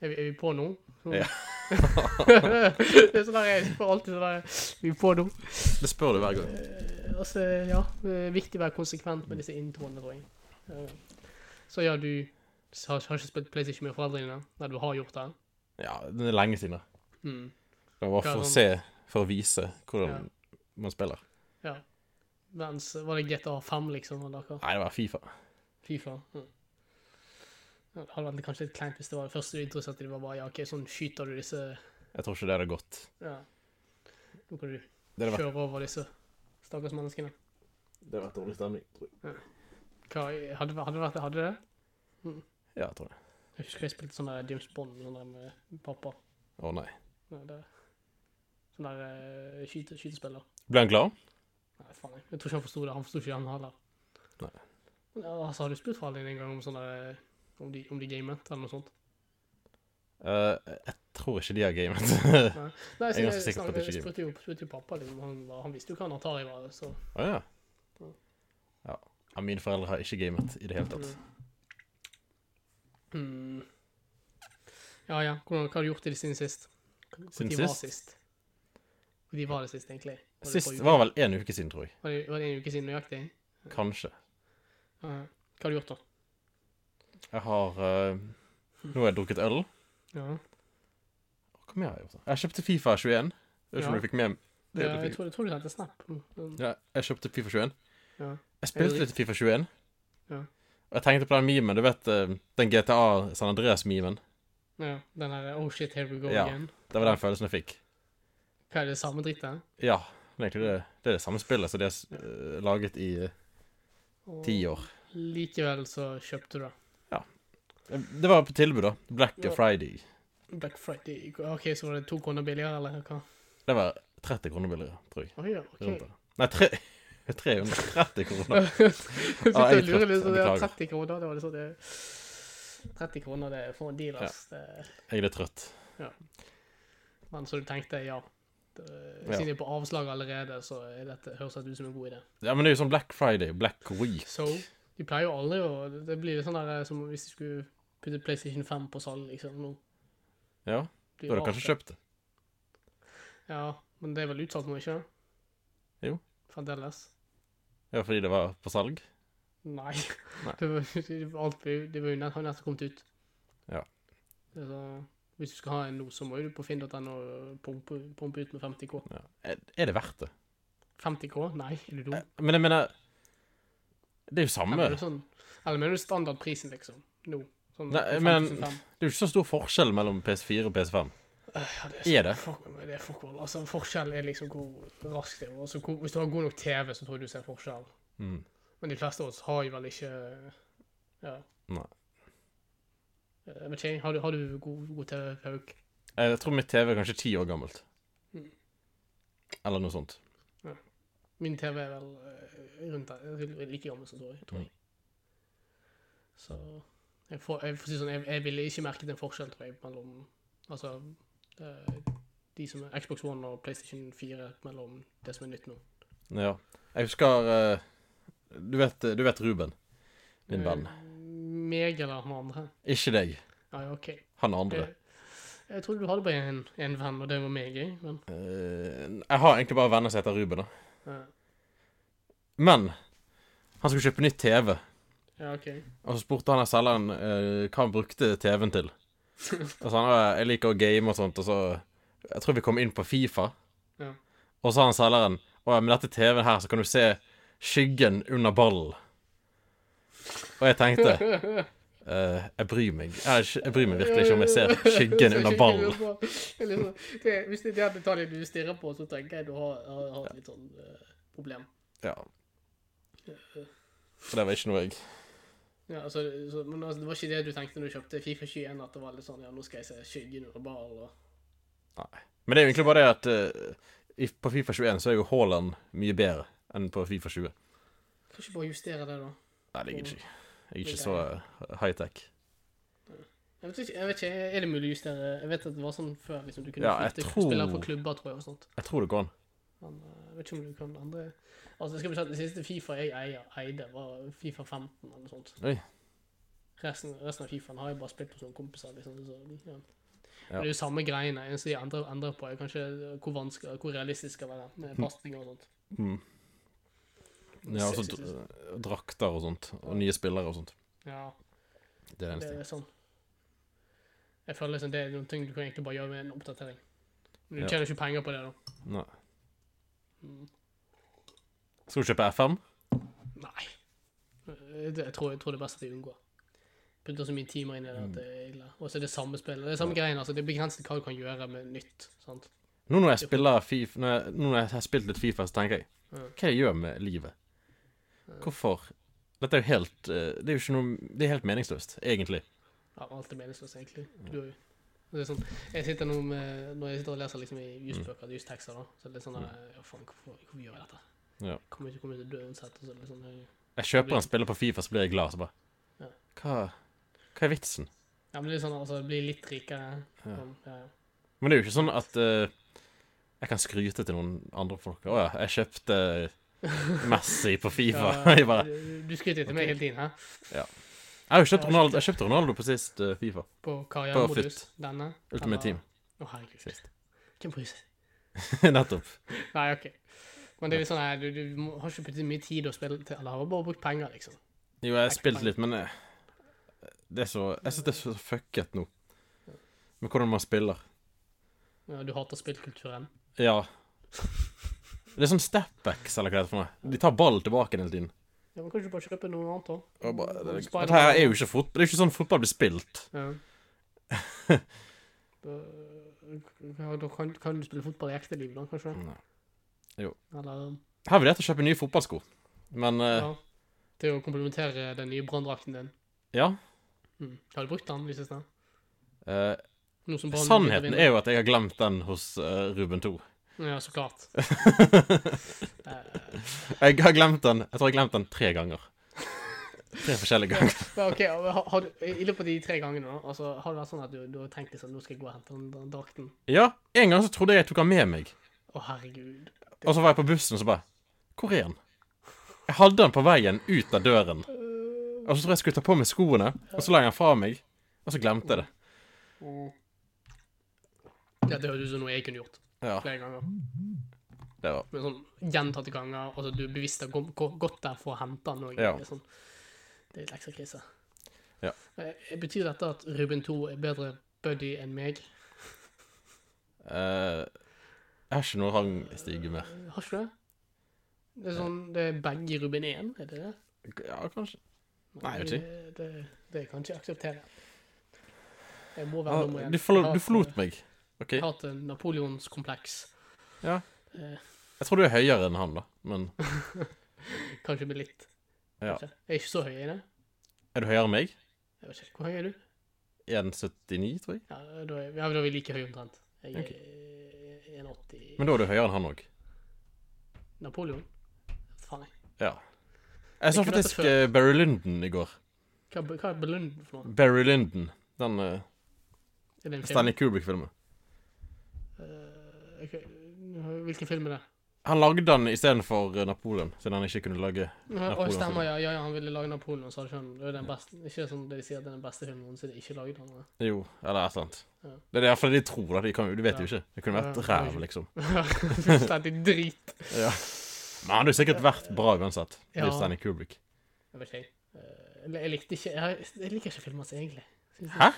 Er vi, er vi på nå? Ja. det er sånn der, jeg spør alltid sånn der, er på nå? Det spør du hver gang. Eh, altså, ja, det er viktig å være konsekvent med disse introene, tror jeg. Eh, Så ja, du har, har ikke spilt PlayStation med foreldrene dine? Nei, du har gjort det? Ja, det er lenge siden. Mm. Det var for å sånn- se, for å vise hvordan man spiller. Ja. Mens, var det GTA 5, liksom? Eller? Nei, det var Fifa. Fifa? Mm. Ja, Det hadde vært kanskje litt kleint hvis det var det første du interesserte deg var bare, ja, ok, sånn skyter du disse, Jeg tror ikke det hadde gått. ja. Nå kan du kjøre over disse stakkars menneskene. det hadde vært dårlig stemning, tror jeg. Hva, hadde, hadde det vært det? Hadde det? Ja, jeg tror det. Jeg husker jeg spilte sånn der James Bond sånn der med pappa. Å nei. Nei, det, sånn der uh, skyte, skytespiller. Ble han glad? Nei, faen, jeg, jeg tror ikke han forsto det. Han forsto ikke han heller. Nei. Men, ja, altså, har du spurt faren din en gang om sånn der, om de, om de gamet, eller noe sånt? Uh, jeg tror ikke de har gamet. Nei, Jeg er ganske sikker på at de jeg ikke gamet. jo, spurte jo pappa, liksom. Han, han visste jo hva en Atari var, så Å ja. ja. Ja, Mine foreldre har ikke gamet i det hele tatt. Mm. Mm. Ja, ja. Hvordan, hva har du gjort i det siden sist? Siden sist? var sist? Hvor de var det sist, egentlig? Var Sist var vel en uke siden, tror jeg. Var det, var det en uke siden nøyaktig? Kanskje. Uh, Hva har du gjort, da? Jeg har uh, Nå har jeg drukket øl. Ja. Hva mer har jeg gjort? da? Jeg kjøpte Fifa 21. Jeg vet ikke om Ja. du fikk med det ja du jeg, fikk. tror, jeg tror du sendte snap. Mm. Ja, jeg kjøpte Fifa 21. Ja. Jeg spilte litt Fifa 21. Ja. Og jeg tenkte på den memen, du vet eh, den GTA San Andreas-memen. ja. Den her Oh shit, here we go Ja. again. Det var den følelsen jeg fikk. Hva er det samme drittet? Ja, det er egentlig det, det er det samme spillet som de har eh, laget i eh, Og ti år. Likevel så kjøpte du det. Det var på tilbud, da. Black Ja. Friday. Black Friday. OK, så var det to kroner billigere, eller hva? Det var 30 kroner billigere, tror jeg. Oh, ja, OK. Nei, tre, 330 kroner. Jeg sitter og lurer litt, så det er beklager. 30 kroner, det var det sånn det 30 kroner, det er for en deal, ass. Ja. Jeg er trøtt. Ja. men så du tenkte, ja. Det, Ja. Siden jeg er på avslag allerede, så er dette, høres det ut som en god idé. Ja, men det er jo sånn Black Friday, Black Week. So, de pleier jo aldri å Det blir jo sånn der som hvis de skulle putte PlayStation 5 på salg, liksom. Nå Ja, da har du kanskje kjøpt det. Ja, men det er vel utsatt nå, ikke? Jo. Fremdeles. Ja, fordi det var på salg. Nei. Nei. Det var, alt det var jo nett, nettopp kommet ut. Ja. Så, hvis du skal ha en nå, så må du på finn.no pumpe, pumpe ut med 50K. Ja. Er, det verdt det? 50K? Nei, er du dum? Eh, Men jeg mener Det er jo samme. Eller, Det er sånn, eller mener du standardprisen, liksom? Nå? Sånn Nei, men- det er jo ikke så stor forskjell mellom PS4 og PS5. Ja, det Er det? Fuck, men det er all. Altså, forskjell er liksom hvor raskt det er. Altså, hvor, hvis du har god nok TV, så tror jeg du ser forskjell. Mm. Men de fleste av oss har jo vel ikke Ja. Nei. Men vet har du, har du god, god TV, Hauk? Jeg tror mitt TV er kanskje ti år gammelt. Mm. Eller noe sånt. Ja. Min TV er vel eh, rundt der, like gammel som tror jeg. Tror jeg. Så jeg, får, jeg, får si sånn, jeg, jeg ville ikke merket en forskjell, tror jeg, mellom Altså eh, de som er Xbox One og PlayStation 4 mellom det som er nytt nå. Ja. Jeg husker eh, du, vet, du vet Ruben, min venn. Eh, Meg eller han andre? Ikke deg. Ja, ja, OK. Han andre. Jeg, jeg trodde du hadde bare en, en venn, og det var meg, jeg. Men Uh, jeg har egentlig bare venner som heter Ruben. da. Uh. Men han skulle kjøpe nytt TV, Ja, OK. og så spurte han selgeren uh, hva han brukte TV-en til. Og så han «Ja, jeg liker å game og sånt, og så Jeg tror vi kom inn på Fifa. Ja. Og så sa han selgeren Å ja, med dette TV-en her, så kan du se skyggen under ballen. Og jeg tenkte uh, Jeg bryr meg. Jeg, jeg bryr meg virkelig ikke om jeg ser skyggen under ballen. Det det, hvis det er den detaljen du stirrer på, så tenker jeg du har, har, har et litt sånn uh, problem. Ja. For det var ikke noe jeg Ja, altså, så, men altså, det var ikke det du tenkte når du kjøpte Fifa 21, at det var litt sånn Ja, nå skal jeg se skyggen under ball og Men det er jo egentlig bare det at uh, i, på Fifa 21 så er jo Haaland mye bedre enn på Fifa 20. Kan ikke bare justere det, da? Nei, det gidder ikke. Jeg er ikke så eh, high-tech. Jeg vet, ikke, jeg vet ikke, Er det mulig å justere Jeg vet at det var sånn før. liksom, Du kunne Ja, flytte tror- spillere på klubber, tror jeg. og sånt. Jeg tror det går an. Men eh, jeg vet ikke om du kan andre Altså, skal bli at Det siste Fifa jeg eier, eide, var Fifa 15 eller noe sånt. Oi. Resten, resten av Fifaen har jeg bare spilt på sånne kompiser. liksom. Så, ja. Ja. Det er jo samme greiene. Eneste de endrer, endrer på, er kanskje hvor vanskelig, hvor realistisk skal være med pasninger og sånt. Mm. Ja, altså drakter og sånt. Og nye spillere og sånt. Ja, Det er det det er sånn. Jeg føler liksom det er noen ting du kan egentlig bare gjøre med en oppdatering. Men du Ja. tjener ikke penger på det, da. Nei. Mm. Skal du kjøpe FM? Nei. Jeg, tror, jeg tror det er best at jeg unngår. Putter så mye timer inn i det at det er ille. Og så er det samme spillet. Det er samme greien, altså. Det er begrenset hva du kan gjøre med nytt. sant? Nå når jeg spiller FIFA, når jeg, når jeg har spilt litt Fifa, så tenker jeg Hva jeg gjør med livet? Hvorfor? Dette er jo helt eh, Det er jo ikke noe Det er helt meningsløst, egentlig. Ja, alt er meningsløst, egentlig. Du, det er sånn, jeg sitter nå med, Når jeg sitter og leser liksom i jusbøker, justekster, da, så er det litt sånn der, ja, faen, hvorfor, hvorfor gjør jeg dette? Ja. Kommer ikke komme til å dø uansett. Og så liksom, jeg, Jeg kjøper en spiller på Fifa, så blir jeg glad. Så bare Ja. Hva, hva er vitsen? ja, men det er sånn, altså, bli litt rikere. Ja. Sånn, ja. Men det er jo ikke sånn at uh, jeg kan skryte til noen andre folk. 'Å ja, jeg kjøpte Messi på Fifa.' Ja, jeg bare du, du skryter til meg hele tiden, hæ? Jeg har jo kjøpt Ronaldo, jeg kjøpte Ronaldo på sist uh, Fifa. På karrieremodus. Denne. Ultimate Team. Å, herregud. Hvem bryr seg? Nettopp. Nei, OK. Men det er jo sånn nei, du, du har ikke puttet mye tid å spille til, eller har bare brukt penger, liksom. Jo, jeg har spilt litt, men eh, det er så Jeg syns det er så fucket nå. Med hvordan man spiller. Ja, du hater spillkulturen. Ja. Det er sånn stepbacks, eller hva det heter for noe. De tar ballen tilbake hele tiden. Ja, men kan du ikke bare kjøpe noe annet, da? Bare, det, det, det, her er jo ikke fotball. Det er jo ikke sånn fotball blir spilt. Ja. da, ja, da kan, kan du spille fotball i ekte liv, da, kanskje? Nei. Jo. Eller Her har vurdert å kjøpe nye fotballsko, men eh, ja. Til å komplementere den nye branndrakten din. ja. Mm. Har du brukt den, vises det? eh, som Brann sannheten vinner. er jo at jeg har glemt den hos eh, Ruben 2. Ja, så klart. Eh, Jeg har glemt den Jeg tror jeg har glemt den tre ganger. Tre forskjellige ganger. men ok, har, har du, I løpet av de tre gangene, da, altså, har det vært sånn at du, du har tenkt liksom, nå skal jeg gå og hente den, den drakten? Ja, en gang så trodde jeg jeg tok den med meg. Å, herregud. Og så var jeg på bussen og så bare Hvor er den? Jeg hadde den på veien ut av døren. Og så tror jeg jeg skulle ta på meg skoene, og så la jeg han fra meg. Og så glemte jeg det. Ja, det høres ut som noe jeg kunne gjort Ja, flere ganger. det var Men sånn gjentatte ganger, altså du bevisst har gå- gå- gått der for å hente den òg. Ja. Det, sånn, det er litt ekstra krise. Ja. Eh, Betyr dette at Ruben 2 er bedre buddy enn meg? eh, Jeg har ikke noe rangstige mer. Har ikke det? Det er sånn, det er begge Ruben 1, er det det? Ja, kanskje. Nei, jeg vet ikke. Det, det, det kan ikke akseptere. Jeg må Ja, være nummer én. du, forlot, du forlot meg. OK? Jeg har hatt en napoleonskompleks. Ja. Eh, Jeg tror du er høyere enn han, da. Men kanskje med litt. Ja. Kanskje. Jeg er ikke så høy i det. er du høyere enn meg? Jeg vet ikke. Hvor høy er du? 1,79, tror jeg. Ja, da er, ja, da er vi like høye omtrent. Jeg er 1,80 Men da er du høyere enn han òg. Napoleon? Faen, jeg. Ja. Jeg så faktisk eh, Barry Lyndon i går. Hva, hva er Lyndon for noe? Barry Lyndon. Den uh? Stanley Kubrick-filmen. Uh, okay. Hvilken film er det? Han lagde den istedenfor uh, Napoleon, siden han ikke kunne lage Napoleon-film. stemmer, ja, ja, ja, han ville lage Napoleon, ikke han det er den beste, Ikke sånn det de sier at det er den beste filmen noensinne, ikke laget han. Jo, eller et eller annet. Ja. Det er iallfall det de tror, da. De, kan, de vet jo ikke. Det kunne vært Ja, ræv, liksom. Fullstendig drit. Ja. Men han hadde sikkert vært bra uansett. Ja. Stanley Kubrick. Jeg vet ikke, jeg. Eh, likte ikke Jeg, jeg liker ikke filmen hans, egentlig. Hæ?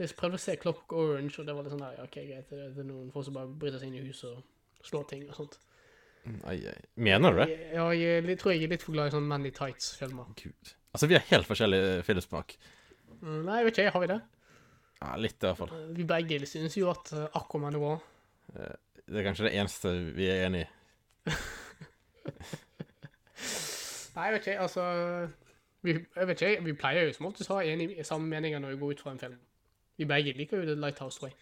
Jeg prøvde å se Clock Orange, og det var litt sånn der, ja, ok, greit, det det er noen folk som bare bryter seg inn i huset og slår ting og sånt. Ai, ai. Mener du det? Ja, jeg jeg, tror jeg er litt for glad i sånn Many Tights-filmer. Gud. Altså, vi har helt forskjellig filmsmak. Mm, Nei, jeg vet ikke, har vi det? Ja, litt i hvert fall. Eh, Vi begge synes jo at eh, Aquaman er bra. Det er kanskje det eneste vi er enig i. Nei, jeg vet ikke, altså vi, Jeg vet ikke, vi pleier jo som oftest å ha enig, samme meninger når vi går ut fra en film. Vi begge liker jo The Lighthouse Way.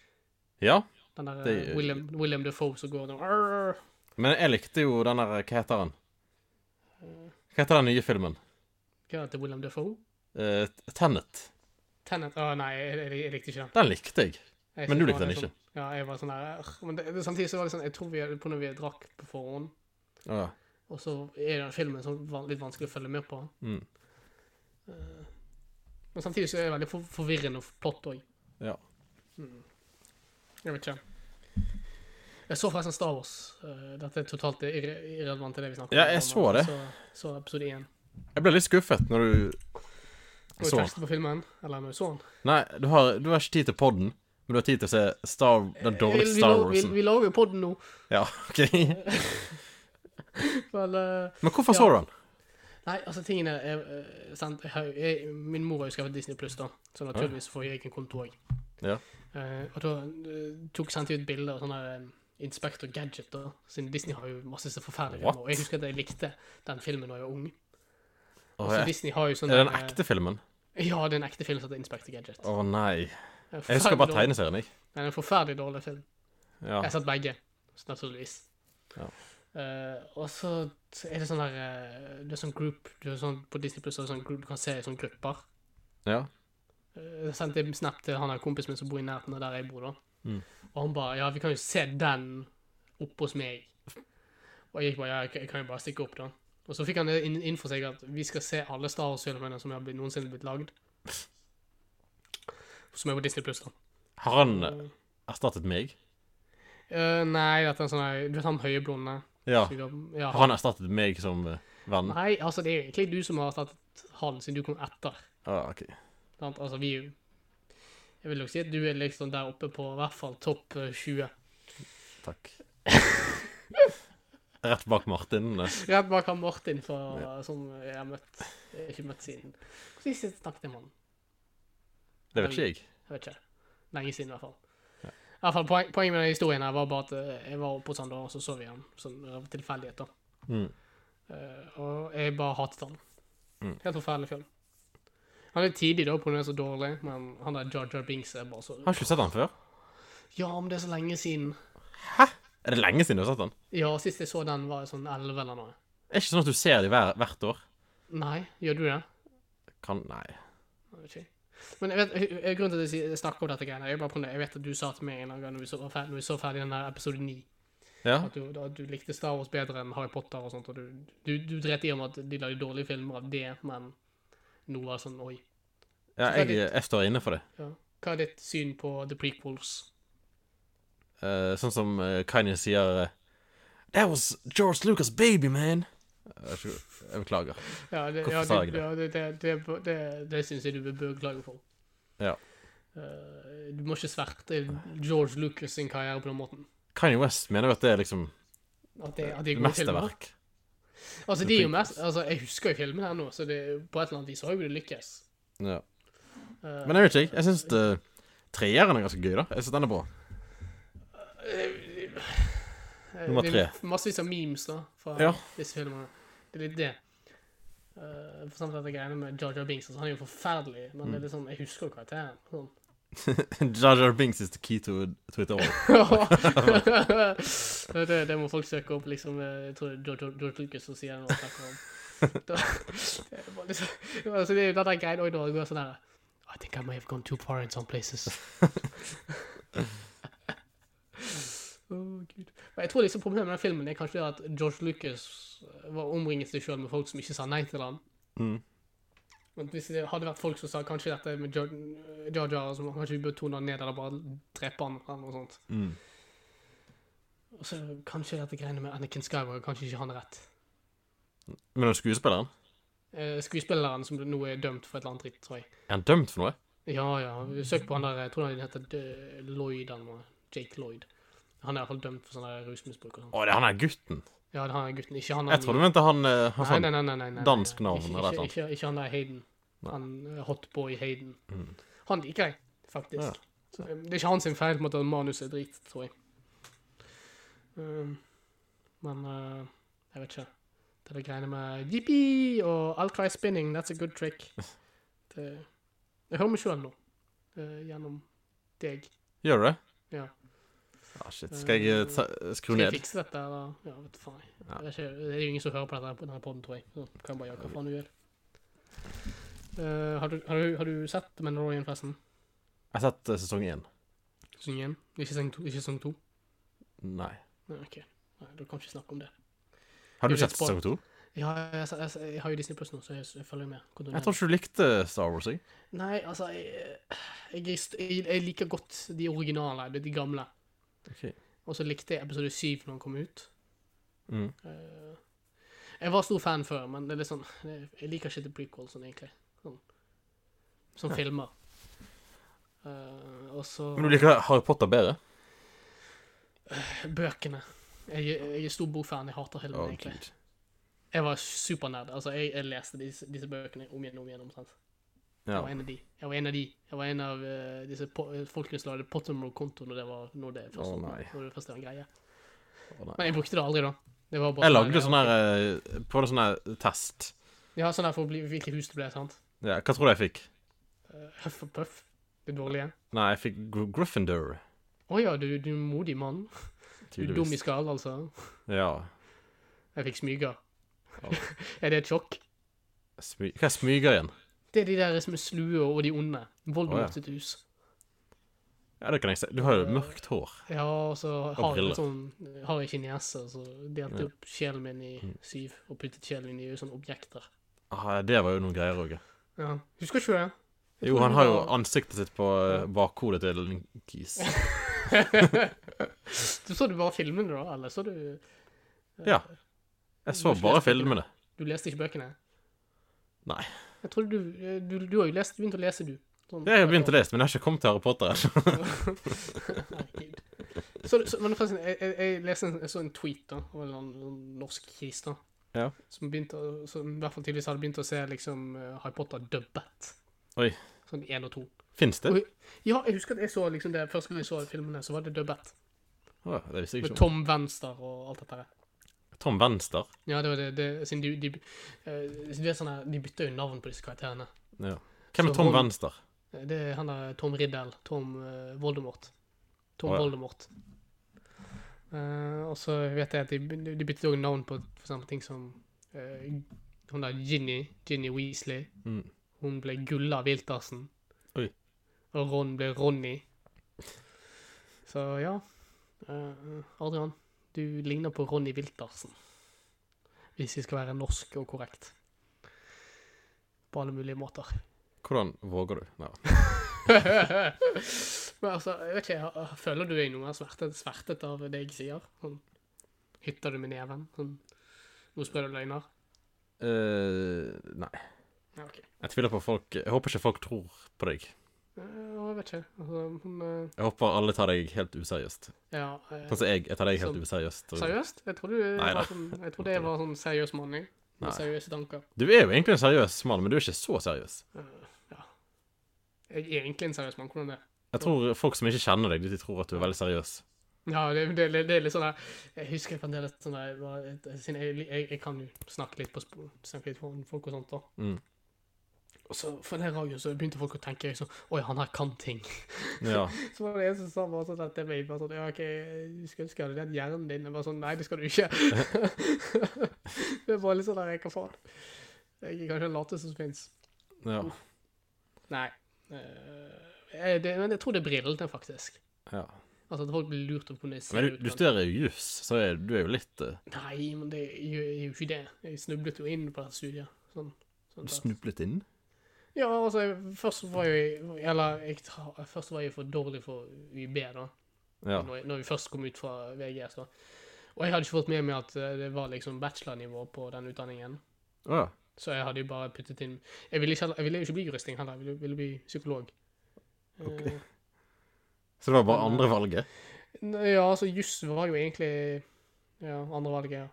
Ja, Den der Det- eh, William, William Defoe som går der. Men jeg likte jo den der Hva heter han? Hva heter den nye filmen? Hva heter William Defoe? Uh, Tenet. Tenet? Å nei, jeg, jeg, likte ikke den. Den likte jeg. Jeg Men du likte den var ikke? Sånn, ja, jeg var sånn der Men det, samtidig så var det sånn Jeg tror vi på når vi drakk på forhånd, Ja. og så er den filmen sånn litt vanskelig å følge med på. Mm. Uh, Men samtidig så er det veldig for forvirrende plott òg. Ja. Jeg vet ikke. Jeg så forresten Star Wars. Eh, dette er totalt irre irrelevant til det vi snakker Ja, om. jeg så det. Så, så episode 1. Jeg ble litt skuffet når du så du den. tekstet på filmen? Eller når du så den? Nei, du har, du har ikke tid til podden, men du har tid til å se Star, den dårlige vi, Star vi, Warsen. vi lager jo podden nå. Ja, ok. Vel, uh, Men hvorfor Ja. så du den? nei, altså tingene er eh, sant? Jeg, jeg, Min mor har jo skrevet Disney Pluss, da. Så naturligvis får jeg en konto òg. Ja. og da eh, tok sendte jeg ut bilder av sånne eh, Inspector Gadget, da. Siden Disney har jo masse så forferdelige What? Og jeg husker at jeg likte den filmen da jeg var ung. Å, så. Disney har jo sånn Er det den eh, ekte filmen? Ja, det er en ekte film som heter Inspector Gadget. Å nei. Jeg husker bare tegneserien, jeg. Det er en forferdelig dårlig film. Ja. Jeg har sett begge, naturligvis. Ja. Uh, og så er det sånn der uh, Det er sånn group du er sånn, På Disney Plus er det sånn group, du kan se i sånne grupper. ja. Eh, Jeg sendte en snap til han der kompisen min som bor i nærheten av der jeg bor. da Mm. Og han bare Ja, vi kan jo se den oppe hos meg. Og jeg gikk bare Ja, jeg, kan jo bare stikke opp, da. Og så fikk han det inn, inn for seg at vi skal se alle Star Wars-filmene som har blitt, noensinne blitt lagd. Som er på Disney Pluss, da. Har han erstattet meg? Uh, nei, dette er en sånn her Du vet han høyeblonde? Ja. Ja, Har han erstattet meg som eh, venn? Nei, altså det er egentlig du som har erstattet han, siden du kom etter. Ah, ok. Sant? Altså vi Jeg vil nok si at du er liksom der oppe på i hvert fall topp eh, 20. Takk. Rett bak Martin. eh. Rett bak han Martin fra, som jeg har møtt jeg har ikke møtt siden Når sist snakket jeg med han? Det vet ikke jeg. Jeg vet ikke. Lenge siden, i hvert fall. I hvert fall, poen, Poenget med den historien her var bare at eh, jeg var oppe hos han da, og så så vi ham sånn av tilfeldighet. da. Mm. Uh, og jeg bare hatet han. Mm. Helt forferdelig film. Han er tidlig da, av så dårlig, men han der Jar Jar Binks er bare så Har ikke du sett den før? Ja, men det er så lenge siden. Hæ? Er det lenge siden du har sett den? Ja, sist jeg så den, var jeg sånn 11 eller noe. Er det ikke sånn at du ser dem hver, hvert år? Nei, gjør du det? Kan Nei. Jeg vet ikke. Men jeg vet, jeg- jeg- grunnen til at jeg snakker om dette greiene, er bare jeg vet at du sa til meg en gang når vi så, ferdig, når vi så ferdig den der episode 9, Ja? at du, at du likte Star Wars bedre enn Harry Potter og sånt, og du, du, du dret i om at de lagde dårlige filmer av det, men nå var det sånn, oi. ja jeg, jeg står inne for det. Ja. Hva er ditt syn på The Prequels? Uh, sånn som uh, Kanye sier eh, That was George Lucas' baby, man. Jeg, beklager. Ja, det, Hvorfor ja, sa jeg det? ja, det, det, det, det, det syns jeg du bør klage for. Ja. Uh, du må ikke sverte George Lucas sin karriere på den måten. Kanye West mener jo at det er liksom At det, at det er filmer. mesterverk. Altså, de er jo mest, altså, jeg husker jo filmen her nå, så det, på et eller annet vis har jo det lykkes. Ja. Eh, Men jeg vet ikke, jeg syns uh, treeren er ganske gøy, da. Jeg syns den er bra. eh, nummer tre. massevis av memes da, fra Ja. disse filmene. Det er litt det. Uh, for eksempel dette greiene med Jar Jar Binks. Altså, han er jo forferdelig, men det er er liksom, jeg husker jo karakteren. Sånn. Jar Jar Binks is the key to, to it all. det, det må folk søke opp, liksom. Jeg tror det er George, Lucas som sier det når han snakker om. Da, liksom, altså, det er jo denne greien også når det går sånn her I think I may have gone too far in some places. oh, Gud. Men jeg tror liksom problemet med den filmen er kanskje at George Lucas eh, var omringet seg sjøl med folk som ikke sa nei til han. Mm. Men hvis det hadde vært folk som sa kanskje dette med Jar Jar, som kanskje vi bør tone han ned eller bare drepe han eller noe sånt. Mm. Og så kanskje dette greiene med Anakin Skywalker, kanskje ikke han er rett. Men den skuespilleren, Eh, skuespilleren som nå er dømt for et eller annet dritt, tror jeg. er han dømt for noe? Ja, ja. Søk på han der, jeg tror han heter D- Lloyd eller noe. Jake Lloyd. Han er i hvert fall dømt for sånn rusmisbruk og sånn. Å, det er han der gutten. Ja, det er han gutten, ikke han Jeg tror du mente han uh, har sånn nei, nei, nei, nei, dansk navn eller noe ikke, ikke, ikke han der Hayden. Han eh, hotboy Hayden. Mm. Han liker jeg, faktisk. Eh, det er ikke hans feil på en måte at manuset er drit, tror jeg. Um, men eh, jeg vet ikke. Det er greiene med jippi og I'll try spinning, that's a good trick. Det, jeg hører meg sjøl nå. eh, gjennom deg. Gjør du det? Ja. Ah, shit. Skal jeg eh, ta, skru Skal jeg fikse dette, eller? Ja, vet du faen. Ja. Det, er ikke, det er jo ingen som hører på dette på denne podden, tror jeg. Så kan jeg bare gjøre hva faen du vil. Uh, har, du, har, du, har du sett Mandalorian, forresten? Jeg har sett uh, sesong én. Sesong 1? Ikke sesong 2? Ikke sesong 2? Nei. Nei, ok. Nei, da kan ikke snakke om det. Har du sett sesong to? Ja, jeg, jeg, jeg, jeg har jo Disney Plus nå, så jeg, følger med. Jeg tror ikke du likte Star Wars, jeg. Nei, altså jeg, er liker godt de originale, de, de gamle. Ok. Og så likte jeg episode syv når den kom ut. Mm. Eh, jeg var stor fan før, men det er litt sånn Jeg liker ikke The Prequel sånn, egentlig. Sånn, som Ja. filmer. Uh, og så Men du liker Harry Potter bedre? bøkene. Jeg, jeg er stor bokfan. Jeg hater filmen, oh, egentlig. Gud. Jeg var supernerd. Altså, jeg, jeg leste disse, disse bøkene om igjen og om igjen. omtrent. Ja. Jeg var en av de. Jeg var en av de. Jeg var en av uh, disse po folkene som lagde Pottermore-konto når det var når det første, oh, når det første var en greie. Oh. Men jeg brukte det aldri, da. Det var bare Jeg sånn lagde ja, sånn her På en sånn her test. Ja, sånn her for å bli hvilket hus det ble, sant? Ja, hva tror du jeg fikk? Uh, Huff og Puff. Det dårlige. Nei, jeg fikk Gr Gryffindor. Å ja, du, du modig mann. Du er dum i skall, altså. Ja. Jeg fikk smyger. Oh. er det et sjokk? Smy hva er smyger igjen? Det er de der som er slue og de onde. Voldemort ja. sitt hus. Ja, det kan jeg se. Du har jo mørkt hår. Ja, og så har jeg sånn Har jeg niese, så delte Ja. opp sjelen min i Mm. syv og puttet sjelen min i sånne objekter. Ah, det var jo noen greier òg. Ja. Husker ikke du det? Jo, han har jo ansiktet sitt på eh, bakhodet til Linkis. du så du bare filmene, da? Eller så du Ja. Jeg så bare filmene. Du leste ikke bøkene? Nei. Jeg tror du Du, du har jo lest, begynt å lese, du. Sånn- Jeg har begynt å lese, men jeg har ikke kommet til Harry Potter ennå. Så, så, men forresten, jeg, jeg, jeg leste en, jeg så en tweet da, av en norsk kis da, Ja. som begynte som i hvert fall tidligvis hadde begynt å se liksom uh, Harry Potter dubbet. Oi. Sånn én og to. Fins det? Og, Ja, jeg husker at jeg så liksom det første gang jeg så filmene, så var det dubbet. Å, det visste jeg ikke Med Tom Venster og alt dette her. Tom Venster. Ja, det var det, det siden de, de, de, du vet sånn her, de bytter jo navn på disse karakterene. Ja. Hvem er Så Tom Ron- Venster? Det er han der Tom Riddle, Tom uh, Voldemort. Tom oh, ja. Voldemort. Uh, og så vet jeg at de, de byttet òg navn på for eksempel ting som uh, Hun der Ginny, Ginny Weasley. Mm. Hun ble Gulla Wiltersen. Oi. Og Ron ble Ronny. Så ja. Uh, Adrian, du ligner på Ronny Wiltersen. Hvis vi skal være norsk og korrekt. På alle mulige måter. Hvordan våger du? Ja. Men altså, jeg vet ikke, føler du deg noen mer svertet, svertet av det jeg sier? Sånn, hytter du med neven? Sånn, nå sprer du løgner? Uh, nei. Ja, ok. Jeg tviler på folk Jeg håper ikke folk tror på deg. Jeg vet ikke. Altså, hun, eh, Jeg håper alle tar deg helt useriøst. ja, eh, Sånn som jeg. Jeg tar deg helt Sånn- useriøst. Og- seriøst? Jeg trodde sånn, jeg trodde jeg var sånn seriøs mann, jeg. Med seriøse tanker. Du er jo egentlig en seriøs mann, men du er ikke så seriøs. Eh, ja. Jeg er egentlig en seriøs mann, hvordan det? Jeg tror folk som ikke kjenner deg, de tror at du er veldig seriøs. Ja, det, det, det er litt sånn der Jeg husker fremdeles sånn der jeg, jeg, jeg kan jo snakke litt på sp- snakke litt foran folk og sånt, da. Mm. Og så for den gangen så begynte folk å tenke liksom, Oi, han her kan ting. Ja. Så var det en som sa bare sånn at meg bare sånn Ja, OK, du skulle ønske jeg hadde den hjernen din. Jeg bare sånn Nei, det skal du ikke. det er bare litt sånn der Hva faen? Jeg er kanskje den lateste som fins. ja. Nei. Jeg, det, men jeg tror det er brillene, faktisk. ja. Altså at folk blir lurt av hvordan det ser Men du, ut. du studerer jo juss, så er, du er jo litt uh... Nei, men det er jo er jo ikke det. Jeg snublet jo inn på dette studiet. Sånn, sånn Du snublet inn? Ja, altså, jeg- først var jeg Eller jeg, først var jeg for dårlig for UiB, da. Ja. Når, jeg- når vi først kom ut fra VGS, da. Og jeg hadde ikke fått med meg at eh, det var liksom bachelornivå på den utdanningen. Oh, ja. Så jeg hadde jo bare puttet inn Jeg ville ikke, jeg ville ikke bli juristing heller, jeg ville, ville bli psykolog. Ok. Eh, Så det var bare andre valget? Ja, altså juss var jo egentlig ja, andre valget, ja.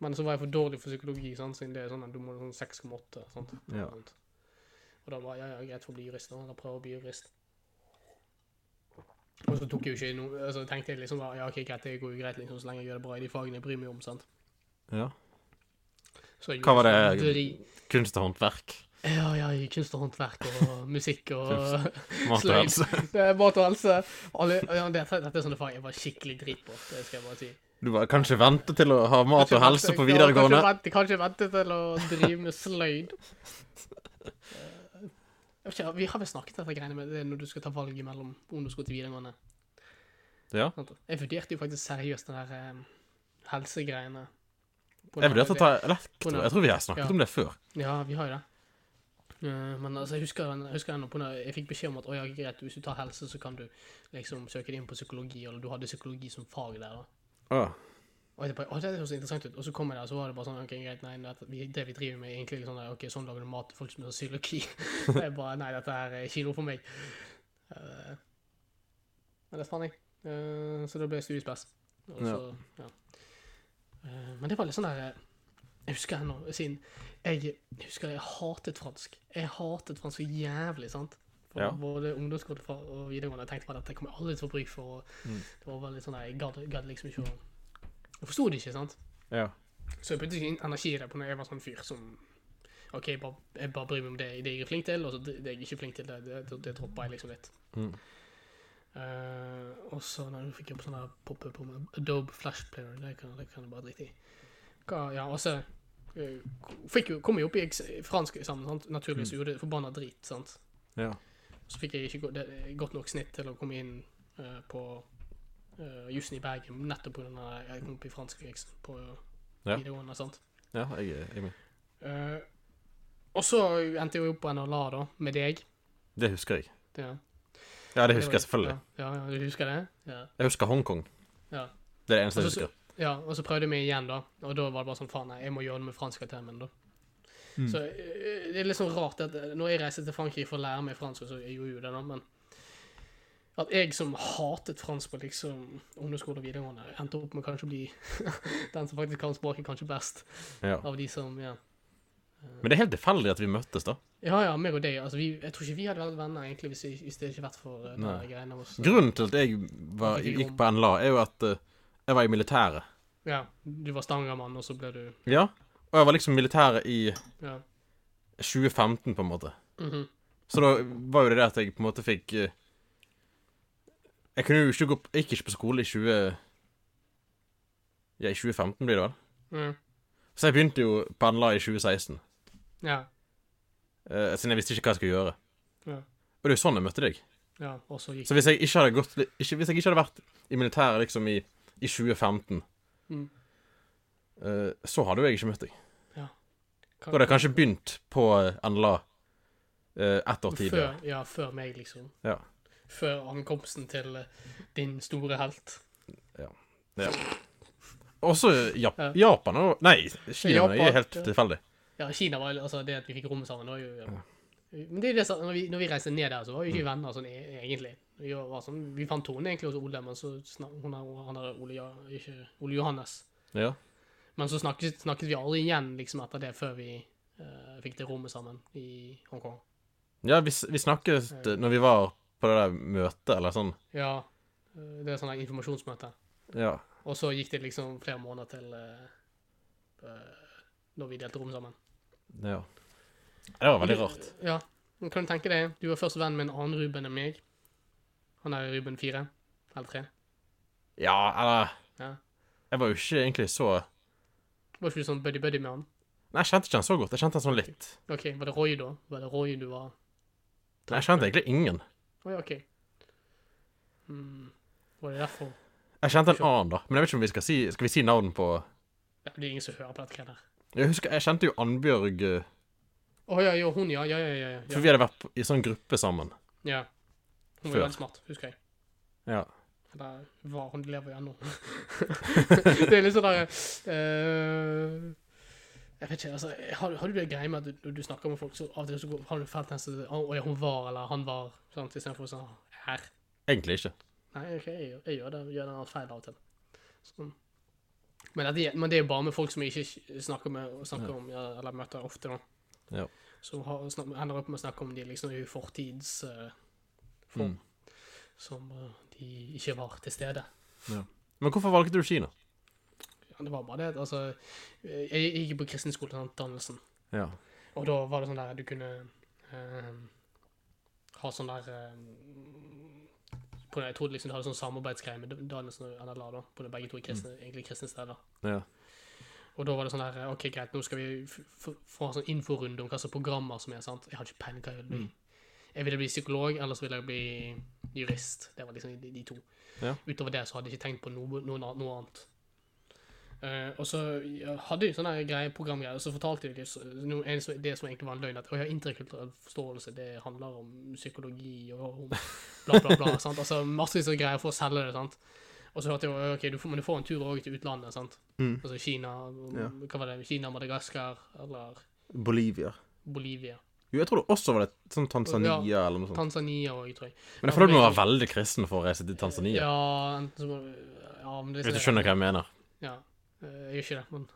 Men så var jeg for dårlig for psykologi, sant? siden det er sånn at du må sånn 6,8. sant? Ja. Og da var ja, ja, greit for å bli jurist, da. Eller prøve å bli jurist. Og så tok jeg jo ikke noe altså tenkte jeg liksom bare, ja, ok, greit, det går jo greit liksom, så lenge jeg gjør det bra i de fagene jeg bryr meg om. sant? Ja. Så jeg Hva var det? Kunst og håndverk. Ja, ja, i kunst og håndverk og musikk og Mat og helse. Mat og helse. Ja, dette, dette er sånne fag jeg var skikkelig drit på. Det skal jeg bare si. Du bare kan ikke vente til å ha mat Kanskje og helse på videregående. Kanskje vente, kanskje vente til å drive med sløyd. Ikke, Vi har vel snakket dette greiene med det når du skal ta valget mellom om du skal til videregående. Ja. Jeg vurderte jo faktisk seriøst den der eh, helsegreiene. Jeg vurderte å ta elektro. Jeg tror vi har snakket Ja. om det før. Ja, vi har jo det. Uh, men altså, jeg husker, jeg husker jeg, når jeg fikk beskjed om at å, ja, greit, hvis du tar helse, så kan du liksom søke deg inn på psykologi, eller du hadde psykologi som fag der. da. Å, Og jeg bare, å, det høres interessant ut. Og så kom jeg der, så var det bare sånn, ok, greit, nei, det, vi, driver med er egentlig sånn ok, sånn lager du mat til folk som har cøliaki. jeg bare, nei, dette her er ikke noe for meg. Uh, men det fant jeg. Uh, så da ble jeg studiespes. Ja. ja. Uh, men det var litt sånn der, eh, jeg husker ennå, siden jeg, jeg husker jeg hatet fransk. Jeg hatet fransk så jævlig, sant? For Ja. både ungdomsskole og videregående, jeg tenkte bare at det kommer jeg aldri til å få bruk for, og Mm. det var veldig sånn jeg gadd liksom ikke å, jeg forstod det ikke, sant? ja. Så jeg puttet ikke energi i det på når jeg var sånn fyr som OK, jeg bare, jeg bare bryr meg om det, det jeg er flink til, og så det det jeg ikke er flink til, det, det, det dropper jeg liksom litt. Mm. Uh, og så når du fikk opp sånn pop-up om Adobe Flash Player, det kan, det kan jeg bare drite i. Hva, ja, og så eh, fikk jo, kom jeg opp i fransk sammen, sant? naturligvis, Mm. gjorde det forbanna drit, sant. ja. Så fikk jeg ikke godt nok snitt til å komme inn uh, på uh, jussen i Bergen, nettopp pga. at jeg kom opp i fransk eks- på Ja. videregående, sant. Ja, jeg, er- med. Uh, og så endte jeg jo opp på NLA, da, med deg. Det husker jeg. Det, Ja, det husker jeg selvfølgelig. Ja, ja, ja, du husker det? Ja. Jeg husker Hongkong. ja. Det er det eneste jeg husker. Ja, og så prøvde vi igjen, da. Og da var det bare sånn faen, jeg må gjøre det med franskkarakteren min, da. Mm. Så eh, det er litt sånn rart at eh, når jeg reiser til Frankrike for å lære meg fransk, så jeg gjorde jo det, da, men at jeg som hatet fransk på liksom ungdomsskole og videregående, endte opp med kanskje å bli den som faktisk kan språket kanskje best Ja. av de som Ja, Men det er helt tilfeldig at vi møttes, da. ja, ja meg og deg. Altså, vi, jeg tror ikke vi hadde vært venner egentlig hvis, vi- hvis det ikke vært for uh, de greiene våre. Grunnen til at jeg var, gikk på NLA, er jo at uh, jeg var i militæret. Ja, du var stangermann, og så ble du Ja. Og jeg var liksom militæret i Ja. 2015, på en måte. Mhm. Så da var jo det det at jeg på en måte fikk eh, Jeg kunne jo ikke gå på, jeg gikk ikke på skole i 20 Ja, i 2015 blir det vel. Mm. Så jeg begynte jo på NLA i 2016. Ja. eh, siden jeg visste ikke hva jeg skulle gjøre. Ja. Og det er jo sånn jeg møtte deg. ja. Og så gikk Så hvis jeg ikke hadde gått ikke, Hvis jeg ikke hadde vært i militæret liksom i, i 2015, Mm. eh, så hadde jo jeg ikke møtt deg. Ja. Da hadde jeg kanskje begynt på eh, NLA eh, ett år tidligere. Før, ja, før meg, liksom. Ja. Før ankomsten til eh, din store helt. Ja. Også Jap Ja. Japan og Nei, Kina Japan, er helt ja. tilfeldig. Ja, Kina var altså det at vi fikk rommet sammen. Var jo, ja. Men det er det når, vi, når vi reiste ned der, så var vi ikke venner sånn e- egentlig. Vi, var sånn, vi fant Tone egentlig hos Ole, men så snak, hun er, han er Ole, ja, ikke, Ole Johannes. Ja. Men så snakket, snakket vi aldri igjen liksom etter det, før vi uh, fikk det rommet sammen i Hongkong. ja, vi, vi snakket uh, når vi var på det der møtet, eller sånn. Ja, eh, det er sånn der informasjonsmøte. Ja. Og så gikk det liksom flere måneder til eh, når vi delte rom sammen. ja. Det var veldig rart. Ja, men kan du tenke deg, du var først venn med en annen Ruben enn meg. Han er Ruben 4, eller 3. Ja, eller Ja. Jeg var jo ikke egentlig så Var ikke du sånn buddy-buddy med han? Nei, jeg kjente ikke han så godt. Jeg kjente han sånn litt. Ok, var det Roy da? Var det Roy du var? Nei, jeg kjente egentlig ingen. Ja, ok. Hva Var det derfor? Jeg kjente en annen, da. Men jeg vet ikke om vi skal si Skal vi si navn på Ja, det er ingen som hører på dette her. Jeg husker, jeg kjente jo Annbjørg Å oh, ja, jo, hun, ja. Ja, ja, ja. ja. For vi hadde vært i sånn gruppe sammen. ja. Hun var Før. veldig smart, husker jeg. Ja. Eller var hun lever jo ennå. det er litt sånn der eh, Jeg vet ikke, altså Har, har du det greia med at du, når du snakker med folk, så av og til så går, har du fælt nesten Å ja, hun var, eller han var, sant, istedenfor sånn her. Egentlig ikke. Nei, ok, jeg, gjør- jeg gjør det. Gjør den feil av og til. Sånn. Men, det, men det er jo bare med folk som jeg ikke snakker med, snakker Ja. om, ja, eller møter ofte, da. Ja. Som har, snak, ender opp med å snakke om de liksom i fortidsform, uh. Mm. Som uh, de ikke var til stede. Men hvorfor valgte du Kina? Ja, det var bare det, altså Jeg gikk på kristen skole, sant, dannelsen. Ja. Og da var det sånn der du kunne eh, ha sånn der eh, på Jeg trodde liksom du hadde sånn samarbeidsgreie med dannelsen og NLA, da. På det begge to kristne, egentlig kristne steder. ja. Og da var det sånn der OK, greit, nå skal vi få en sånn inforunde om hva slags programmer som er, sant. Jeg har ikke peiling hva jeg vil bli. Mm. Jeg ville bli psykolog, eller så ville jeg bli jurist. Det var liksom de, de to. Ja. Utover det så hadde jeg ikke tenkt på noe, noe, noe annet. Eh, og så ja, hadde de sånne greie greier, programgreier, og så fortalte de noe, en, det som egentlig var en løgn, at å, ja, interkulturell forståelse det handler om psykologi og om bla, bla, bla. sant? Altså massevis av greier for å selge det. sant? Og så hørte jeg ok, du får, men du får en tur også til utlandet. sant? Mm. Altså Kina, Ja. hva var det, Kina, Madagaskar eller Bolivia. Bolivia. Jo, jeg tror det også var det sånn Tanzania eller noe sånt. Tanzania òg, tror jeg. Men jeg føler du må være veldig kristen for å reise til Tanzania. Ja, enten så må du ja, men det, Hvis du skjønner hva jeg mener. Ja. Eh, Jeg gjør ikke det, men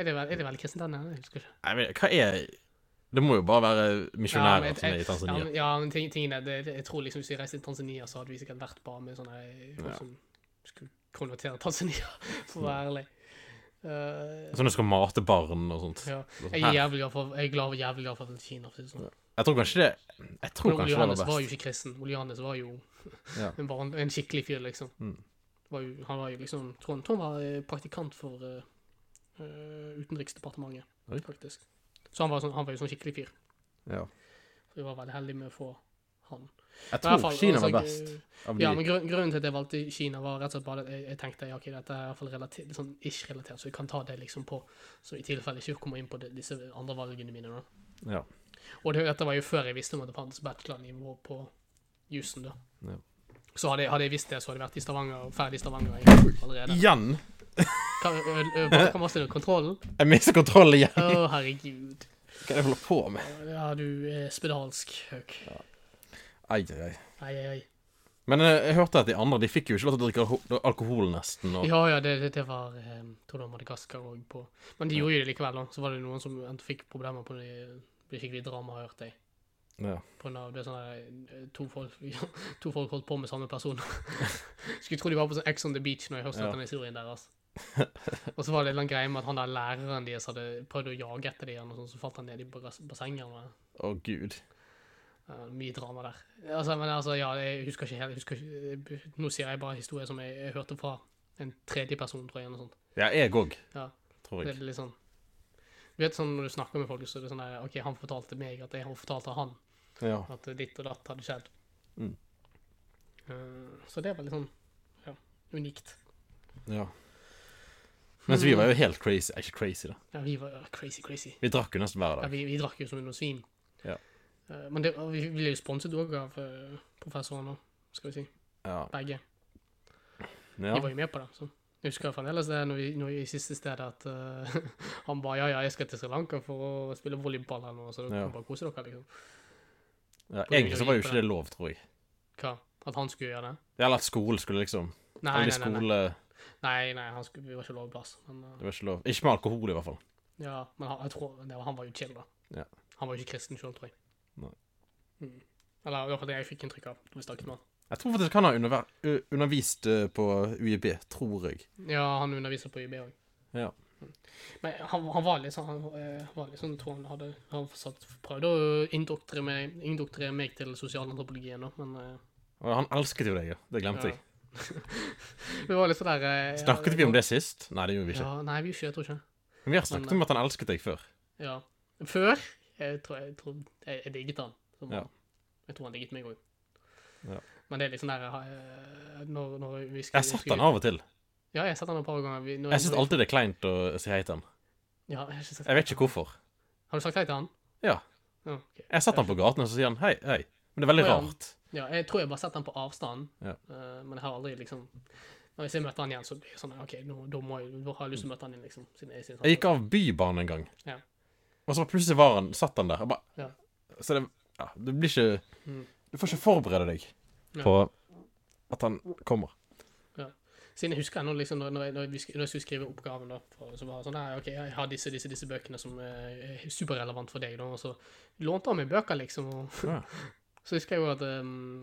Er det, er det veldig kristent ennå? Jeg husker ikke. Nei, men hva er Det må jo bare være misjonærer ja, som er i Ja, Tanzania. men, ja, men ting, tingen er, det, jeg tror liksom hvis vi reiste til Tanzania, så hadde vi sikkert vært bare med sånne folk Ja. som skulle konvertere Tanzania, for å være ærlig. Uh, Sånn du skal mate barn og sånt. ja. Sånn Jeg er jævlig glad for, jeg er glad, jævlig glad for at Kina. For sånn. Jeg tror kanskje det Jeg tror Men Ole kanskje det Johannes var var jo ikke kristen. Ole Johannes var jo Ja. en, barn, en skikkelig fyr, liksom. Mm. Var jo, han var jo liksom Trond, Trond var eh, praktikant for eh, Utenriksdepartementet, Oi. faktisk. Så han var, sånn, han var jo sånn skikkelig fyr. Ja. Så vi var veldig heldige med å få han. Jeg tror fall, Kina altså, var best. Av de. Ja, men grunn, grunnen til at jeg valgte Kina, var rett og slett bare at jeg, jeg tenkte ja, ok, dette er i hvert fall relativt, sånn ikke relatert, så jeg kan ta det liksom på, så i tilfelle ikke kommer inn på det, disse andre valgene mine. da. Ja. Og det, dette var jo før jeg visste om at det fantes bachelornivå på jussen. da. Ja. Så hadde, jeg- hadde jeg visst det, så hadde jeg vært i Stavanger, ferdig i Stavanger allerede. Igjen! Hva kan du? kontrollen? Jeg mister kontroll igjen. Å, herregud. Hva er det jeg holder på med? Ja, du er spedalsk, Hauk. Ai, ai, ai. Ai. Men jeg, jeg hørte at de andre de fikk jo ikke lov til å drikke alko- alkohol, nesten. Og... Ja, ja, det, det, det var eh, Jeg tror det Madagaskar òg på Men de gjorde jo det likevel, da. Så var det noen som fikk problemer på det ble skikkelig drama, har hørt jeg. Ja. På grunn av det sånn eh, to folk, to folk holdt på med samme person. Skulle tro de var på sånn Ex on the beach når jeg hørte Ja. den historien deres. Og så var det en greie med at han der læreren deres hadde prøvd å jage etter dem, og sånn, så falt han ned i bassenget. Å, Å, gud. Uh, mye drama der. Altså, men altså, ja, jeg husker ikke helt jeg husker ikke, Nå sier jeg bare historier som jeg, jeg hørte fra en tredje person, tror jeg. eller noe sånt. Ja, jeg òg, Ja. tror Det er litt sånn Du vet sånn når du snakker med folk, så er det sånn der OK, han fortalte meg at jeg har fortalt av han Ja. at ditt og datt hadde skjedd. Mm. Uh, så det var litt sånn ja, unikt. ja. Mens vi var jo helt crazy. Ikke crazy, da. Ja, vi var crazy, crazy. Vi drakk jo nesten hver Ja, vi, vi drakk jo som noen svin. Ja. Uh, men det, vi ble jo sponset òg av professorene professoren nå, skal vi si. Ja. Begge. ja. De var jo med på det. så. Jeg husker fremdeles det når vi, når vi i siste stedet at uh, han ba ja, ja, jeg skal til Sri Lanka for å spille volleyball eller noe, så dere Ja. kan bare kose dere, liksom. Ja. Egentlig så var jo ikke det lov, tror jeg. Hva? At han skulle gjøre det? Eller at skolen skulle liksom Nei, nei, nei. skole Nei, nei, han skulle, vi var ikke lovplass. Men, uh... Det var ikke lov. Ikke med alkohol, i hvert fall. ja, men han, jeg tror, det var, han var jo chill, da. Ja. Han var jo ikke kristen sjøl, tror jeg. Nei. Mm. Eller i hvert fall det jeg fikk inntrykk av vi snakket med han. Jeg tror faktisk han har undervist på UiB, tror jeg. Ja, han underviser på UiB òg. Ja. Men han, han var litt sånn Han eh, var litt sånn, tror han hadde Han satt, prøvd å indoktrere meg, indoktrere meg til sosialantropologien, da, men eh, Og han elsket jo deg, ja. Det glemte Ja. jeg. Det var litt sånn der eh, Snakket vi om det sist? Nei, det gjorde vi ikke. Ja, nei, vi gjorde ikke jeg tror ikke. Men vi har snakket Men, om at han elsket deg før. Ja. Før jeg tror jeg, tror, jeg, jeg digget han. som Ja. Jeg tror han digget meg òg. Ja. Men det er litt sånn der eh, når, når vi Jeg har sett han av og til. Ja, jeg har sett han et par ganger. Vi, Jeg syns alltid det er kleint å si hei til han. ja, jeg, sett Jeg vet ikke hvorfor. Har du sagt hei til han? Ja. Ja, ok. Jeg har sett han på gaten, og så sier han hei, hei. Men det er veldig oh, ja. rart. Ja, jeg tror jeg bare har sett han på avstand, Ja. eh, men jeg har aldri liksom Når jeg møter han igjen, så blir jeg sånn OK, nå, da, må jeg, da har jeg lyst til å møte han igjen, liksom. Jeg, synes Jeg gikk av Bybanen en gang, Ja. og så plutselig var han, satt han der. Jeg bare, Ja. Så det ja, Du blir ikke Mm. Du får ikke forberede deg på at han kommer. Siden jeg husker ennå, liksom, når, når, jeg, når, jeg skulle skrive oppgaven, da, for, så var det sånn Nei, OK, jeg har disse, disse, disse bøkene som er superrelevant for deg, da, og så lånte han meg bøker, liksom. Og, Ja. så husker jeg jo at um,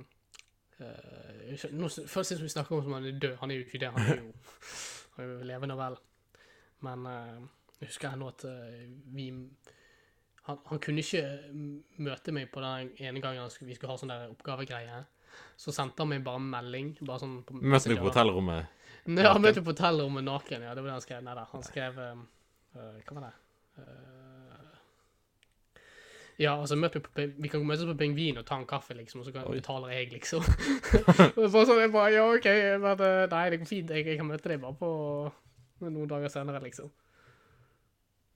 uh, nå, Først syns vi snakker om som han er død. Han er jo ikke det. Han er jo, han er jo levende og vel. Men uh, jeg husker ennå at uh, vi han, han kunne ikke møte meg på den ene gangen skulle, vi skulle ha sånn der oppgavegreie. Så sendte han meg bare en melding. bare sånn på Møtte du på hotellrommet. Nei, han møtte på hotellrommet naken, ja. Det var det han skrev. Nei da, han skrev um, uh, Hva var det? Uh, ja, altså møt på, Vi kan møtes på Pingvin og ta en kaffe, liksom, og så kan, betaler jeg, liksom. Så sånn, jeg bare, ja, OK, men, øh, nei, det går fint. Jeg, jeg kan møte deg bare på noen dager senere, liksom.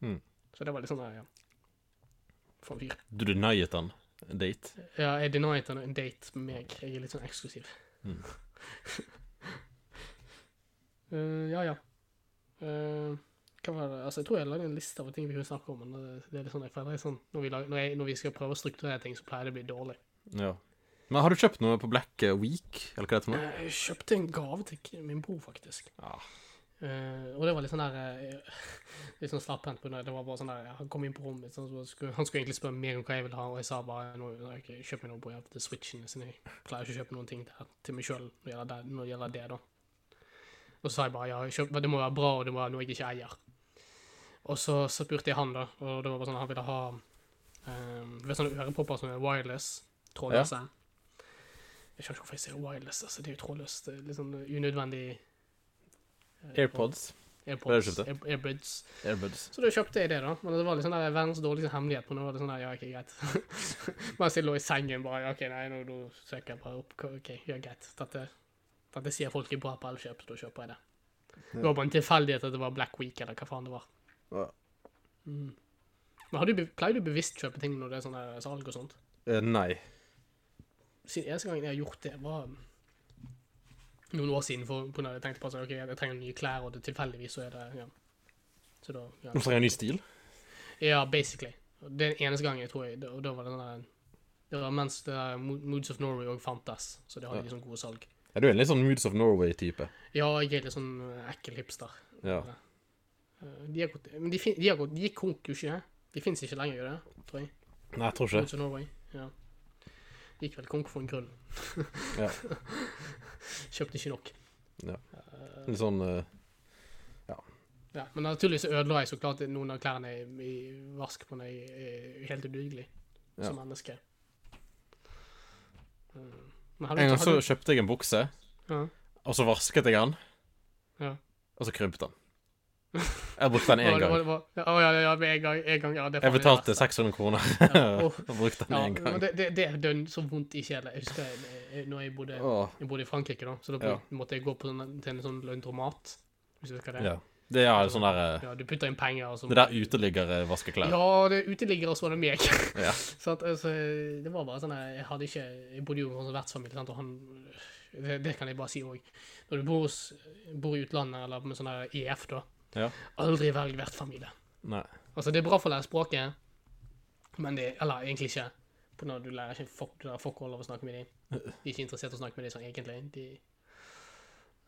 Mm. Så det var litt sånn ja. For. Du deniet han en date? Ja, jeg deniet han en date med meg. Jeg er litt sånn eksklusiv. Mm. Eh, ja, ja. Uh, hva var det? Altså, jeg tror jeg lagde en liste over ting vi kunne snakke om, men det, det er litt sånn, jeg føler er sånn, når vi, lager, når, jeg, når vi skal prøve å strukturere ting, så pleier det å bli dårlig. Ja. Men har du kjøpt noe på Black Week, eller hva det heter? Eh, Jeg kjøpte en gave til min bror, faktisk. Ja. Uh, og det var litt sånn der uh, Litt sånn slapphendt på det. Var bare sånn der Han kom inn på rommet mitt, sånn, så skulle, han skulle egentlig spørre meg om hva jeg ville ha, og jeg sa bare nå, ok, kjøp meg noe på til Switchen, siden jeg pleier ikke å kjøpe noen ting til, til meg sjøl når det gjelder det, da. Og så sa jeg bare ja, det må være bra, og det må være noe jeg ikke eier. Og så, så spurte jeg han, da, og det var bare sånn han ville ha um, vet, sånne ørepropper som er wireless, trådløse. Jeg skjønner ikke hvorfor jeg sier wireless, altså, det er jo trådløst. Det er litt sånn unødvendig uh, AirPods. AirPods, du? Air, Airbuds. Airbuds. Så da kjøpte jeg det, da. Men det var liksom sånn der verdens dårligste hemmelighet. Men nå var det sånn der, ja, ikke greit. Mens jeg lå i sengen bare, ja, ok, nei, nå, nå søker jeg bare opp, ok, ja, greit. Dette, dette sier folk er bra på Elkjøp, så da kjøper jeg det. Det var bare en tilfeldighet at det var Black Week, eller hva faen det var. Ja. Mm. Men har du, pleier du bevisst kjøpe ting når det er sånne salg og sånt? Eh, nei. Siden eneste gangen jeg har gjort det, var noen år siden, for, på når jeg tenkte på at ok, jeg trenger nye klær, og det tilfeldigvis så er det, ja. Så da, ja. Nå trenger ny stil. Ja, basically. Det den eneste gangen jeg tror jeg, og da var det den der, det var mens det der Moods of Norway og fantes, så det hadde Ja. liksom gode salg. Er du en litt sånn Moods of Norway-type? Ja, jeg er litt sånn eh, ekkel hipster. Ja. Eh, De, har gått, men de, fin, de, har de gikk konk, jo ikke? De finnes ikke lenger, gjør det? Tror jeg. Nei, jeg tror ikke Moods of Norway, ja. De gikk vel konk for en grunn. Ja. Kjøpte ikke nok. Ja. Litt sånn uh, Ja, men naturligvis ødela jeg så klart noen av klærne i, i vask på når jeg er helt udugelig Ja. som menneske. Mm. En gang så kjøpte jeg en bukse, ja. og så vasket jeg den, Ja. og så krympet den. Jeg brukte den én gang. Å Ja, ja, ja, med en gang. En gang ja, det Jeg betalte 600 kroner og brukte den én gang. det, det, det dønn så vondt i sjela. Jeg husker jeg, når jeg bodde, jeg bodde i Frankrike, da, så da måtte jeg gå på sånn, til en sånn løntromat. Hvis du husker det? ja. Det er sånn der eh, Ja, du putter inn penger, og så Det der uteliggere vasker klær. Ja, det er uteliggere, og sånn det meg. Ja. Så at, altså, det var bare sånn at jeg hadde ikke Jeg bodde jo hos en vertsfamilie, sant, og han det, det kan jeg bare si òg. Når du bor, hos, bor i utlandet eller med sånn der EF, da, Ja. aldri velg vertsfamilie. Nei. Altså, det er bra for å lære språket, men det Eller egentlig ikke. På når du lærer ikke fuck, du lærer fuck all av å snakke med dem. De er ikke interessert i å snakke med dem sånn egentlig. De,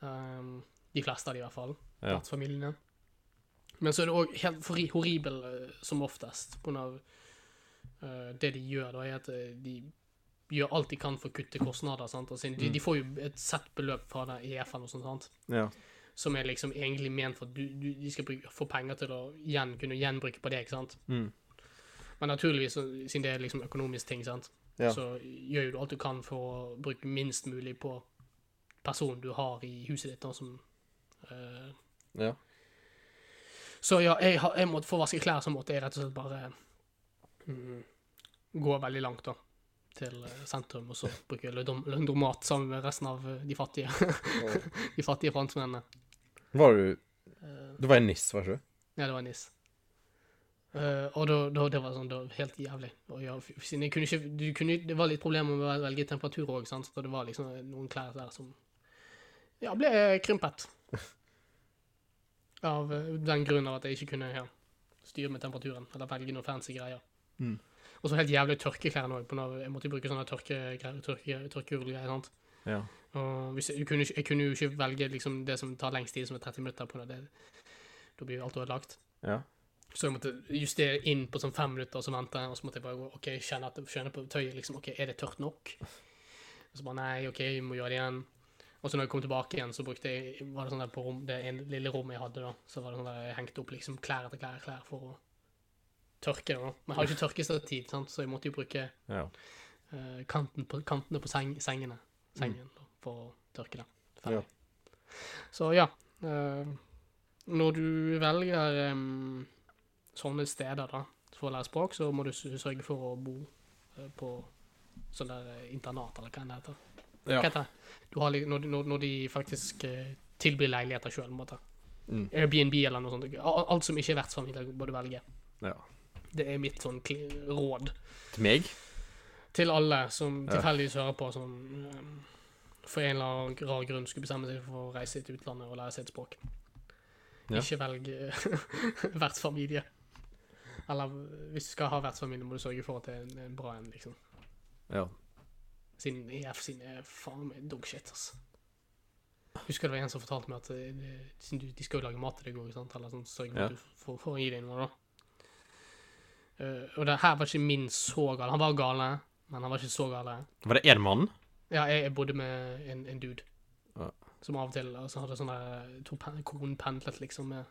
ehm, de fleste av de i hvert fall. Ja. Vertsfamiliene. Men så er det òg helt horribel eh, som oftest. På grunn av eh, det de gjør, da, er at eh, de gjør alt de kan for å kutte kostnader. Sant? Altså, de, de, de får jo et sett beløp fra det EF-en og sånt, sant? Ja. som er liksom egentlig ment for at du, du, de skal bruke, få penger til å igjen, kunne gjenbruke på det, ikke sant? Mm. Men naturligvis, siden det er liksom økonomisk ting, sant? Ja. så gjør jo du alt du kan for å bruke minst mulig på personen du har i huset ditt. Da, som, ja. så ja, jeg, jeg måtte, for å vaske klær så måtte jeg rett og slett bare mm, gå veldig langt da, til eh, sentrum, og så bruke løndromat sammen med resten av eh, de fattige, de fattige franskmennene. Var du Eh, Du var i NIS, var ikke du? Ja, det var NIS. Uh, og da, da, det var sånn, det var helt jævlig. Ja, siden jeg kunne ikke, du kunne, det var litt problemer med å velge temperatur òg, så det var liksom noen klær der som ja, ble krympet. Av eh, den grunn av at jeg ikke kunne ja, styre med temperaturen, eller velge noen fancy greier. Mm. Og så helt jævlig tørkeklærne òg. Jeg måtte bruke sånne tørkegreier, tørke, tørke. Ja. Og hvis jeg, jeg, kunne, jeg kunne jo ikke velge liksom, det som tar lengst tid, som er 30 minutter. på det. Da blir jo alt ødelagt. Ja. Så jeg måtte justere inn på sånn fem minutter, og så vente, og så måtte jeg bare gå, ok, kjenne, at, kjenne på tøyet, liksom, ok, er det tørt nok? Og så bare, nei, ok, vi må gjøre det igjen. Og så når jeg kom tilbake igjen, så brukte jeg, var det sånn der på rom, det ene lille rommet jeg hadde da, så var det sånn der jeg hengte opp liksom klær etter klær, klær for å tørke da. Men jeg har ikke tørkestativ, sant, så jeg måtte jo bruke ja. uh, kanten på, kantene på seng, sengene, sengen, da, for å tørke det. Ja. Så ja, uh, når du velger um, sånne steder da, for å lære språk, så må du sørge for å bo uh, på sånn der internat, eller hva det heter. Hva heter det? Du har, når, når, når de faktisk eh, tilbyr leiligheter måte. Mm. Airbnb eller noe sånt. Alt som ikke er vertsfamilie, bør du velge. Ja. Det er mitt sånn råd Til meg? til alle som tilfeldigvis hører på, som eh, for en eller annen rar grunn skulle bestemme seg for å reise til utlandet og lære seg et språk. Ja. Ikke velg eh, vertsfamilie. Eller hvis du skal ha vertsfamilie, må du sørge for at det er en, en bra en, liksom. Ja. Siden EF sine er faen meg dogshit, altså. Husker det var en som fortalte meg at eh, du, de skal jo lage mat til deg òg? Eller sånn, sørge for at du får, får gi deg noe, da. Uh, og det her var ikke min så gale. Han var gale, men han var ikke så gale. Var det én mann? Ja, jeg, jeg bodde med en, en dude. Ja. Som av og til altså, hadde sånne to kronpendlet, liksom med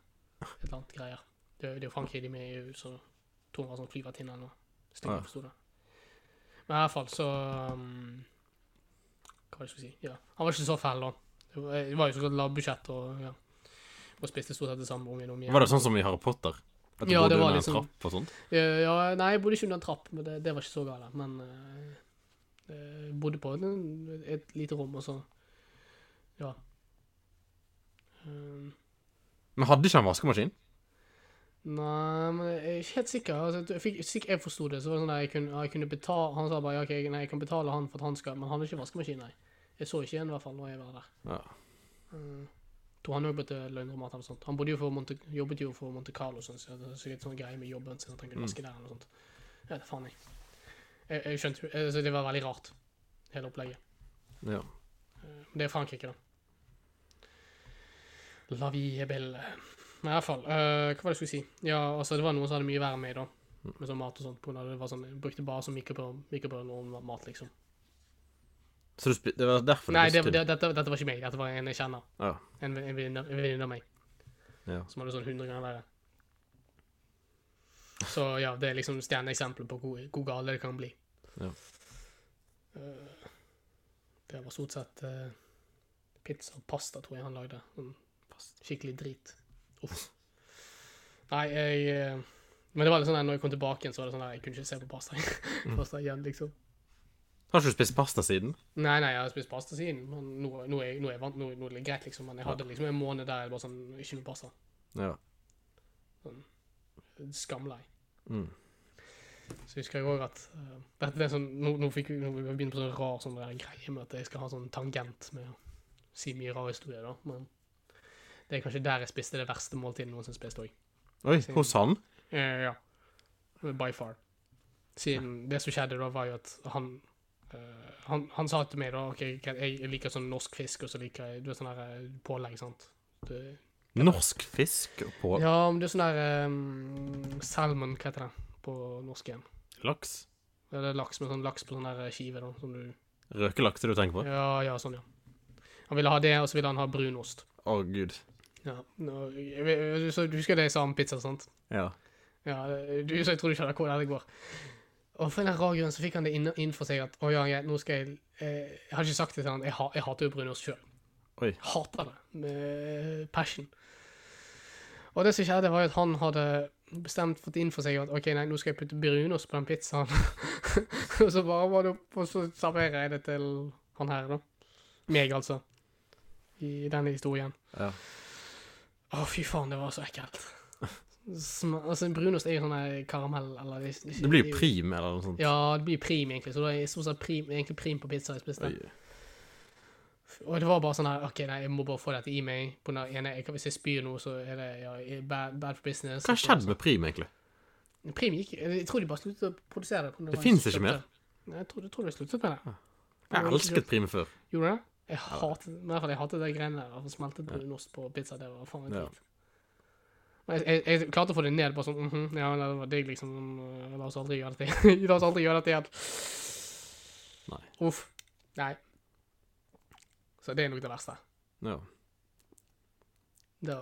et eller annet greier. Det, det er jo Frankrike de med i EU, så tror hun var sånn flyvertinne eller noe. Hvis jeg Ja. forsto det. Men i hvert fall så um, Hva det jeg skulle si? Ja. Han var ikke så fæl, da. Det var, jo så godt lavbudsjett og ja. Og spiste stort sett det samme ungen om igjen. Var det sånn som i Harry Potter? At du Ja, bodde under liksom, en liksom- trapp og sånt? Ja, ja, nei, jeg bodde ikke under en trapp, men det, det var ikke så galt. Men uh, jeg bodde på et, et lite rom, og så Ja. Um, Men hadde ikke han vaskemaskin? Nei, men jeg er ikke helt sikker. Altså, jeg fikk, slik jeg forsto det, så var det sånn at jeg kunne, jeg kunne betale Han sa bare ja, ok, nei, jeg kan betale han for at han skal Men han hadde ikke vaskemaskin, nei. Jeg så ikke en, i hvert fall, når jeg var der. Ja. Mm. tror han òg bøtte løgnromat eller sånt. Han bodde jo for Monte, jobbet jo for Monte Carlo, sånn, så det er sikkert sånn greie med jobben sin at han kunne Mm. vaske der eller noe sånt. Ja, det faen jeg. Jeg, jeg skjønte jo altså, Det var veldig rart, hele opplegget. ja. Det er Frankrike, da. La vie belle. Men i hvert fall, uh, hva var det jeg skulle si? Ja, altså, det var noen som hadde mye verre med meg, da. Med sånn mat og sånt. På det var sånn, jeg brukte bare som mikrobølge og mat, liksom. Så du spiste det var derfor Nei, det, spiste det, dette, dette var ikke meg. Dette var en jeg kjenner. Ja. En, en venninne av meg. Ja. Som hadde sånn 100 ganger verre. Så ja, det er liksom stjerneeksempelet på hvor, hvor gale det kan bli. Ja. Uh, det var stort sett uh, pizza og pasta, tror jeg han lagde. Sånn skikkelig drit. Uff. Nei, jeg eh, Men det var litt sånn at når jeg kom tilbake igjen, så var det sånn at jeg kunne ikke se på pasta, pasta igjen, liksom. Har ikke du spist pasta siden? Nei, nei, jeg har spist pasta siden, men nå, nå, er, nå er jeg vant, nå, nå er det greit, liksom. Men jeg hadde liksom en måned der jeg bare sånn Ikke med pasta. Ja. Skamlei. Mm. Så husker jeg òg at uh, dette er sånn, nå, nå fikk vi nå begynt på sånn rar sånn greie med at jeg skal ha sånn tangent med å si mye rar historie, da. Men det er kanskje der jeg spiste det verste måltidet noensinne spiste òg. Oi, hos han? Eh, ja. By far. Siden det som skjedde da, var jo at han Uh, han, han sa til meg da OK, jeg liker sånn norsk fisk, og så liker jeg Du vet sånn der eh, pålegg, sant. Det, Norsk fisk på ja, men det er sånn der um, Salmon, hva heter det på norsk igjen? laks? Ja, det er laks med sånn laks på sånn der skive, da. Som du Røkelaks, du tenker på? Ja, ja, sånn, ja. Han ville ha det, og så ville han ha brunost. Å, gud. Ja. Nå, jeg, så du husker det jeg sa om pizza, sant? Ja. Ja, du, så jeg tror du skjønner hvor det går. Og for en rar grunn så fikk han det inn, inn for seg at å ja, jeg, nå skal jeg eh, Jeg har ikke sagt det til han, jeg, ha, jeg hater jo brunost sjøl. Hater det med passion. Og det som skjedde, var jo at han hadde bestemt fått inn for seg at OK, nei, nå skal jeg putte brunost på den pizzaen. og så bare var det opp, og så serverer jeg det til han her, da. Meg, altså. I denne historien. Ja. Å, fy faen, det var så ekkelt. Sma altså, brunost er jo sånn karamell, eller det, Det blir jo prim eller noe sånt. Ja, det blir prim, egentlig. Så det er stort sett prim, egentlig prim på pizza jeg spiste. Og det var bare sånn her OK, nei, jeg må bare få dette i meg. På den ene, hvis jeg spyr nå, så er det ja, bad, bad for business. Hva skjedde med prim, egentlig? Prim gikk Jeg tror de bare sluttet å produsere det. på Det fins ikke mer? Jeg tror, jeg tror de sluttet med det. Jeg elsket prim før. Gjorde det? Jeg hatet, i hvert fall, jeg hatet det greiene der. Smeltet brunost på pizza. Det var faen meg Ja. dritt. Men jeg, jeg, jeg klarte å få det ned. Bare sånn mhm, Ja, det var digg, liksom. uh, La oss aldri gjøre dette igjen. La oss aldri gjøre dette igjen. Nei. Uff. Nei. Så det er nok det verste. Ja. Da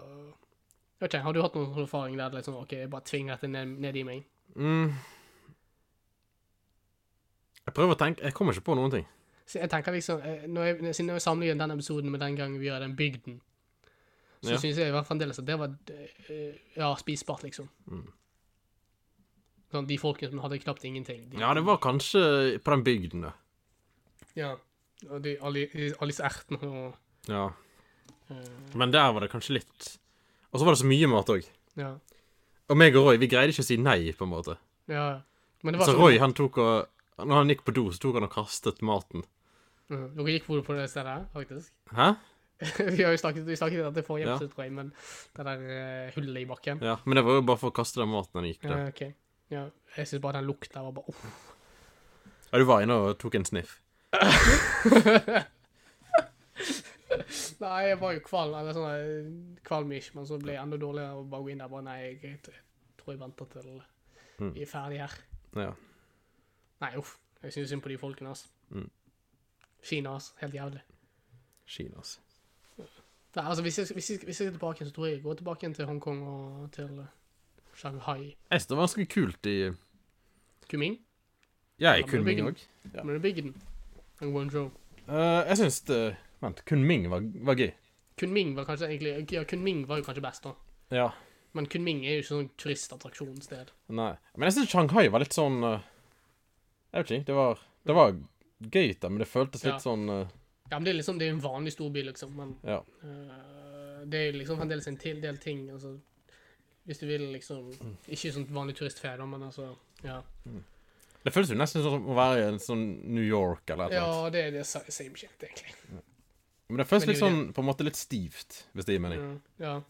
OK, Har du hatt noen erfaring der liksom, OK, jeg bare tvinger dette ned, ned i meg? Mm. Jeg prøver å tenke Jeg kommer ikke på noen ting. Så jeg tenker liksom, eh, når jeg, Siden jeg sammenligner den episoden med den gangen vi gjør den bygden, så Ja. synes jeg i hvert fremdeles at det var eh, ja, spisbart, liksom. Mm. Sånn, de folkene som hadde knapt ingenting. De, Ja, det var kanskje på den bygden, da. Ja. Og de, alle, alle disse ertene og Ja. eh, Men der var det kanskje litt Og så var det så mye mat òg. Ja. Og meg og Roy, vi greide ikke å si nei, på en måte. ja. Men det var Så Roy, han tok og Når han gikk på do, så tok han og kastet maten. Mhm. Dere gikk på, på det stedet, her, faktisk. Hæ? vi har jo snakket, vi snakket om dette i forrige Ja. episode, tror jeg, men det der uh, hullet i bakken. Ja, men det var jo bare for å kaste den maten den gikk der. Ja, ok. Ja, jeg synes bare den lukten var bare uff. Ja, du var inne og tok en sniff. Nei, jeg var jo kvalm, eller sånn eh, kvalm-ish, men så ble jeg enda dårligere og bare gå inn der bare, nei, jeg, jeg, tror jeg venter til Mm. vi er ferdige her. Ja. Nei, uff. Jeg synes synd på de folkene, altså. Mm. Kina, altså. Helt jævlig. Kina, altså. Nei, altså, hvis jeg, hvis, jeg, hvis jeg er tilbake, så tror jeg jeg går tilbake igjen til Hongkong og til eh, Shanghai. Det var ganske kult i Kuming? Ja, i Kunming òg. Ja. Men du bygger den. Og Guangzhou. Uh, jeg syns det Vent, Kunming var, var gøy. Kunming var kanskje egentlig Ja, Kunming var jo kanskje best, da. Ja. Men Kunming er jo ikke sånn turistattraksjonssted. Nei. Men jeg syns Shanghai var litt sånn uh, Jeg vet ikke. Det var, det var gøy, da, men det føltes litt Ja. sånn uh, Ja, men det er liksom, det er en vanlig storby, liksom. Men Ja. uh, det er liksom fremdeles en til del ting. Altså, hvis du vil liksom Ikke sånn vanlig turistferie, men altså Ja, Det føles jo nesten som å være i en sånn New York eller et eller annet. ja det er det same shit, egentlig. Men det føles Men litt det jo sånn på en måte litt stivt, hvis det gir mening. Ja, ja.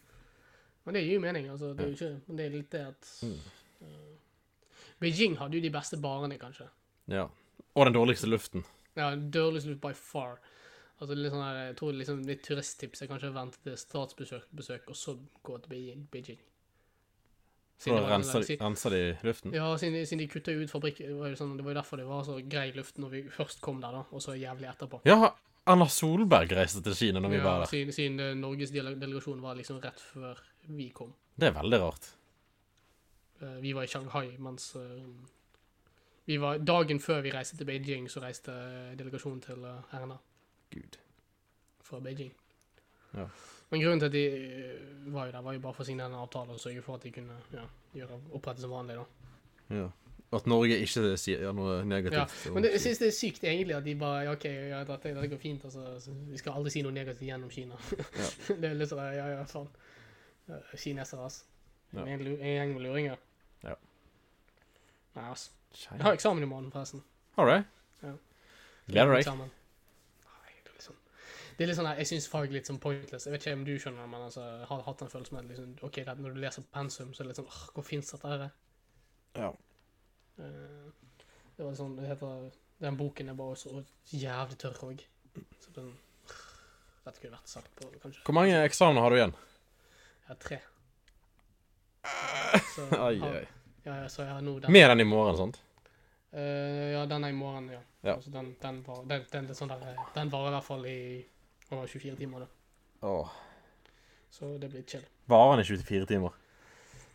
Men det gir jo mening, altså. Det er jo ikke Men det er litt det at Mm. uh, Beijing hadde jo de beste barene, kanskje. Ja. Og den dårligste luften. Ja, dårligst luft by far. Altså, litt sånn her, jeg tror liksom mitt turisttips er kanskje å vente til statsbesøk, besøk, og så gå til Beijing. Beijing. For renser, si- renser de luften. Ja, siden de, siden de kutta ut fabrikk, det var jo sånn, det var derfor det var så grei luft når vi først kom der, da, og så jævlig etterpå. Ja, Anna Solberg reiste til Kina når vi Ja, var der. siden, siden eh, Norges delegasjon var liksom rett før vi kom. Det er veldig rart. Eh, vi var i Shanghai, mens eh, var, Dagen før vi reiste til Beijing, så reiste delegasjonen til eh, Erna Gud. fra Beijing. Ja. Men grunnen til at de eh, var jo der, var jo bare for å signere en avtale og sørge for at de kunne ja, gjøre opprette som vanlig. da. Ja. At Norge ikke sier noe negativt. Ja, Men det, jeg synes det er sykt egentlig at de bare ja, OK, ja, dette, dette går fint. altså, Vi skal aldri si noe negativt gjennom Kina. det er litt sånn ja, ja, faen. Ja, Kinesere, altså. Ja. En gjeng med luringer. Ja. Nei, altså. Jeg har eksamen i morgen, forresten. Du det? Ja. Gleder deg? Eksamen. Nei, det er litt sånn det er litt sånn Jeg syns fag er litt sånn pointless. Jeg vet ikke om du skjønner det, men altså, jeg har hatt en følelse med liksom, ok, det, når du leser pensum, så er det litt sånn åh, Hvor fins dette her? Ja. Eh, det var sånn, det heter Den boken er bare så jævlig tørr òg. Så den Dette kunne vært sagt på kanskje Hvor mange eksamener har du igjen? Jeg har tre. Så, Ai, har- ai. Ja, ja, så jeg har nå den. Mer enn i morgen, sant? Eh, ja, den er i morgen, ja. Ja. Altså, den, den, var, den, den, er sånn der, eh, den varer i hvert fall i over 24 timer, da. Åh. Så det blir chill. Varer den i 24 timer?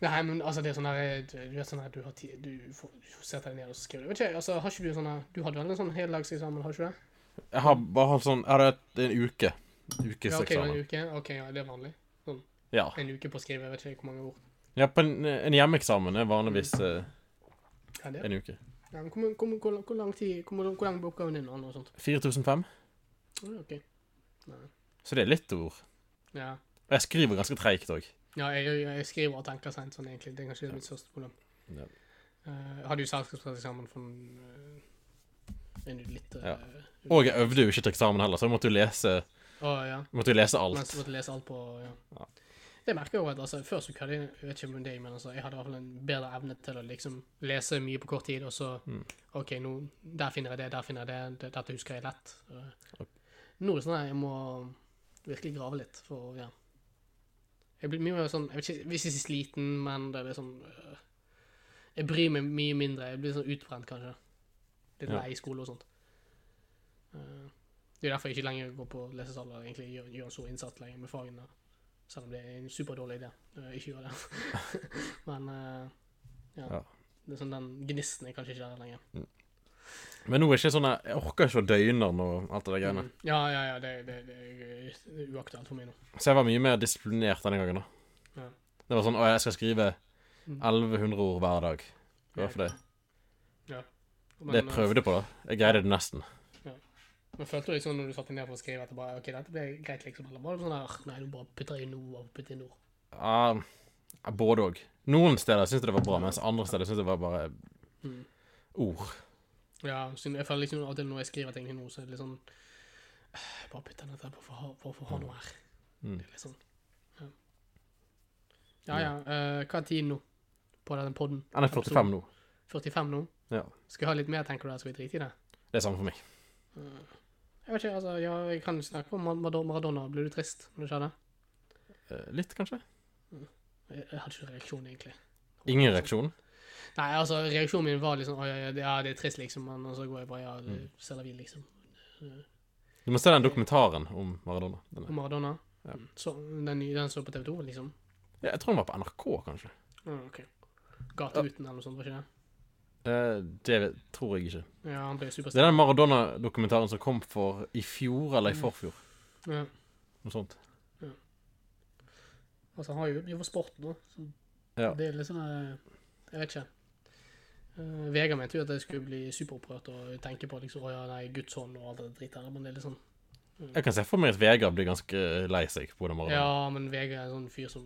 Nei, men altså, det er sånn der Du du vet sånn der, du har tid Du får du setter deg ned og skriver. Vet ikke, altså, har ikke du sånn der Du hadde vel en sånn heldagseksamen, har ikke du det? Jeg har bare hatt sånn Jeg det hatt en uke. Ja, OK, en uke. OK, ja, det er vanlig. Ja. En uke på å skrive, jeg vet ikke hvor mange ord. Ja på en, en hjemmeeksamen er vanligvis eh, Ja, det. en uke. Ja, men hvor, hvor, hvor, hvor lang tid Hvor, hvor lang er oppgaven din? og sånt? 4005. Ja, OK. Så det er litt ord. Ja. Og jeg skriver ganske treigt òg. Ja, jeg, jeg skriver og tenker seint sånn, egentlig. Det er kanskje mitt største problem. Ja. Eh, jeg hadde jo selskapseksamen for uh, en litt uh, Ja. Og jeg øvde jo ikke til eksamen heller, så jeg måtte jo lese, Å, ja. måtte jo lese Mens alt. jeg måtte lese alt på ja. Det merker jeg at altså, før så hadde jeg, vet ikke om det, men altså, jeg hadde i hvert fall en bedre evne til å liksom lese mye på kort tid, og så Mm. OK, nå, der finner jeg det, der finner jeg det, det dette husker jeg lett. Okay. nå er det sånn at jeg må virkelig grave litt, for ja. Jeg blir mye mer sånn Jeg vet ikke hvis jeg er sliten, men det er liksom øh, Jeg bryr meg mye mindre. Jeg blir sånn utbrent, kanskje. Litt Ja. i skole og sånt. Eh, det er derfor jeg ikke lenger går på lesesal og egentlig gjør, gjør en stor innsats lenger med fagene. Selv om det er en superdårlig idé. å ikke gjør det. Men eh, ja. Ja. Det er sånn Den gnisten er kanskje ikke der lenger. Men nå er ikke sånn Jeg orker ikke å døgne og alt det der greiene. Mm. Ja, ja, ja. Det, det, det er uaktuelt for meg nå. Så jeg var mye mer disiplinert denne gangen. da Ja. Det var sånn Å, jeg skal skrive Mm. 1100 ord hver dag. Det var for det. Men, Det jeg prøvde på, da. Jeg greide det nesten. Men følte du sånn når du satte ned for å skrive at det bare, ok, dette ble greit, liksom? Eller var det sånn der, nei, du bare putter inn noe og putter inn ord? Uh, både òg. Noen steder syntes jeg det var bra, mens andre steder syntes jeg det var bare Mm. ord. Ja, jeg føler liksom til når jeg skriver ting noe, så er det litt sånn Bare putt den der på for å ha, noe her. Mm. Det er litt sånn Ja, ja. ja Uh, hva er tiden nå på den podden? Den er 45 nå. 45 nå? Ja. Skal vi ha litt mer, tenker du? Skal vi drite i det? Det er samme for meg. Jeg vet ikke, altså, ja, jeg kan snakke om Maradona. Blir du trist når det ser Eh, Litt, kanskje? Jeg, jeg hadde ikke reaksjon, egentlig. Ingen reaksjon? Nei, altså, reaksjonen min var liksom ja, det- er trist, liksom. Men så går jeg bare Ja, Mm. det selger vi, liksom. Du må se den dokumentaren om Maradona. Om Maradona. Ja. Så, den, den så på TV 2, liksom? Ja, jeg tror den var på NRK, kanskje. Ja, ok. Gateuten eller noe sånt, var ikke det? Det tror jeg ikke. Ja, han ble Det er den Maradona-dokumentaren som kom for i fjor eller i Mm. forfjor. Ja. Noe sånt. Altså, han har jo mye for sporten, da. Så Ja. Det er litt sånn eh, Jeg vet ikke. Uh, Vegard mente jo at jeg skulle bli superopprørt og tenke på liksom, å ja, nei, Guds hånd og alt det dritt her, men det er litt sånn Jeg kan se for meg at Vegard blir ganske lei seg på den Maradona. Ja, men Vegard er en sånn fyr som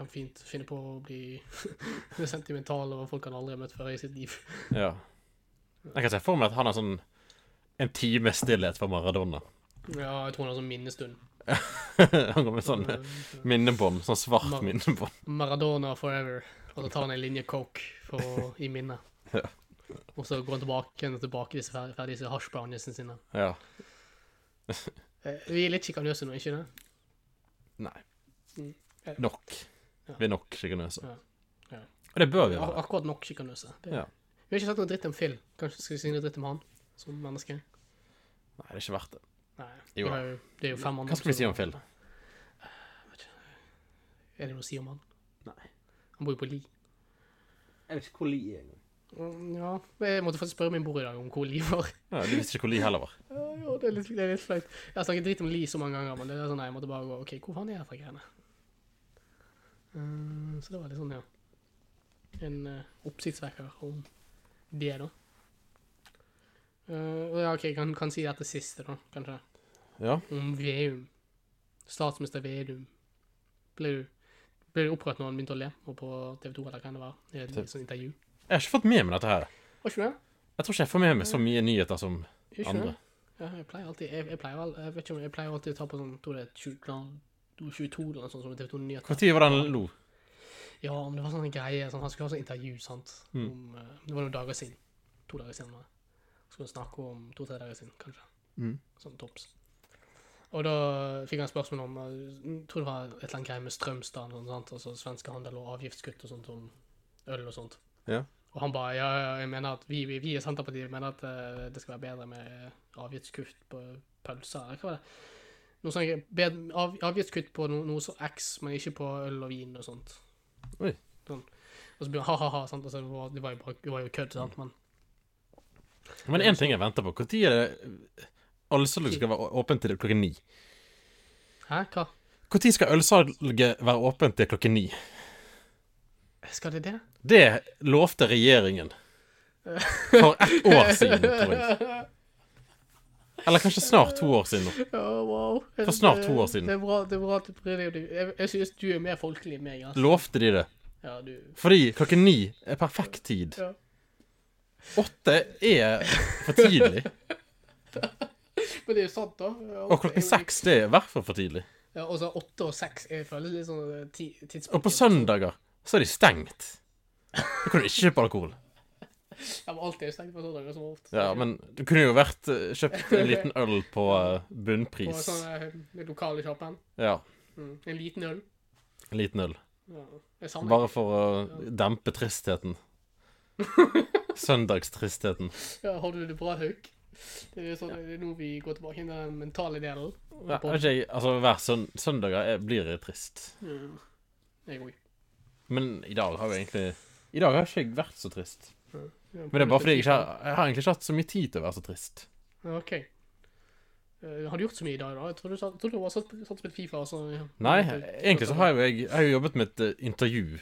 kan fint finne på å bli sentimental over folk han aldri har møtt før i sitt liv. Ja. Jeg kan se for meg at han har sånn en time stillhet for Maradona. Ja, jeg tror han har sånn minnestund. han går med sånn Eh, minnebånd. Sånn svart Mar- minnebånd. Maradona forever. Og så tar han en linje coke for, i minnet. Ja. Og så går han tilbake og tilbake disse fer- ferdige disse sine. Ja. Eh, Vi er litt sjikanøse nå, ikke det? Nei. Mm. Nok. Vi er nok sjikanøse. Ja. Ja. Og det bør vi Ak være. akkurat nok sjikanøse. Vi har ikke sagt noe dritt om Phil. Kanskje skal vi si noe dritt om han som menneske? Nei, det er ikke verdt det. Nei. Jo. Det er jo fem andre Hva skal vi si om. Phil? Er det noe å si om han? Nei. Han bor jo på Li. Jeg vet ikke hvor Li er engang. Mm, Ja, jeg måtte faktisk spørre min bror i dag om hvor Li var. Ja, du visste ikke hvor Li heller var. Ja, jo, det er litt, det er litt flaut. Jeg har snakket dritt om Li så mange ganger, men det er sånn, nei, jeg måtte bare gå, ok, hvor faen er jeg fra greiene? Eh, så det var litt sånn, ja. En uh, oppsiktsvekker om det da. Eh, ja, ok, jeg kan, kan si dette siste da, kanskje. Ja. Om Veum. Statsminister Vedum. Ble du, ble du opprørt når han begynte å le? Og på TV 2 eller hva det var? I et sånt intervju? Jeg har ikke fått med meg dette her. Var ikke det? Jeg tror ikke jeg får med meg så mye nyheter som andre. Ja, jeg pleier alltid, jeg, jeg pleier, jeg vet ikke om jeg pleier alltid å ta på sånn, tror det er 20, 22 eller noe sånt som TV 2 Nyheter. Når var det han lo? Ja, men det var sånn greie, sånn, han skulle ha sånn intervju, sant? Mm. Om, eh, det var noen dager siden. To dager siden. det. Skulle han snakke om to-tre dager siden, kanskje. Mm. Sånn tops. Og da fikk han spørsmål om, eh, jeg tror det var et eller annet greie med Strømstad, og sånt, altså svenske handel og avgiftskutt og sånt, om øl og sånt. Ja. Og han bare, ja, ja, jeg mener at vi, vi, vi i Senterpartiet mener at uh, det skal være bedre med avgiftskutt på pølser, eller hva var det? Noe sånn, bed- av, avgiftskutt på no, noe så X, men ikke på øl og vin og sånt. Oi. Sånn. Og så blir han ha-ha-ha, sant, altså, det, var, det var jo bare, det var jo kødd, sant, men Men én ting jeg venter på. Når er det ølsalget skal være åpent til klokken ni? Hæ, hva? Når skal ølsalget være åpent til klokken ni? Skal det det? Det lovte regjeringen for ett år siden, tror jeg. Eller kanskje snart to år siden. Ja, wow. For snart to år siden. Det er bra, det er bra at du prøver deg. Jeg, jeg synes du er mer folkelig enn meg, altså. Lovte de det? Ja, du... Fordi klokken ni er perfekt tid. Ja. Åtte er for tidlig. Men det er jo sant, da. Og klokken seks det er i hvert fall for tidlig. Ja, og så åtte og seks jeg føler litt sånn eh, tidspunkt. Og på søndager så er de stengt. Da kan du ikke kjøpe alkohol. Ja, har alltid stengt på søndager som ofte. Ja, men du kunne jo vært eh, kjøpt en liten øl på bunnpris. På sånne sånn eh, lokale shoppen. Ja, Mm. En liten øl. en liten øl. Ja. Jeg Bare for å dempe tristheten. Søndagstristheten. Ja, har du det bra, Hauk? Det er, sånn, det er nå vi går tilbake til den mentale delen. Ja, ikke altså hver søn søndager er, blir jeg trist. Mm. Jeg òg. Men i dag har jo egentlig I dag har ikke jeg vært så trist. Men det er bare fordi jeg ikke har, jeg har egentlig ikke hatt så mye tid til å være så trist. OK. Eh, har du gjort så mye i dag, da? Jeg trodde du, sa- trodde du var satt, satt spilt Fifa. Altså, ja. Nei, egentlig så har jo jeg, jeg har jo jobbet med et uh, intervju.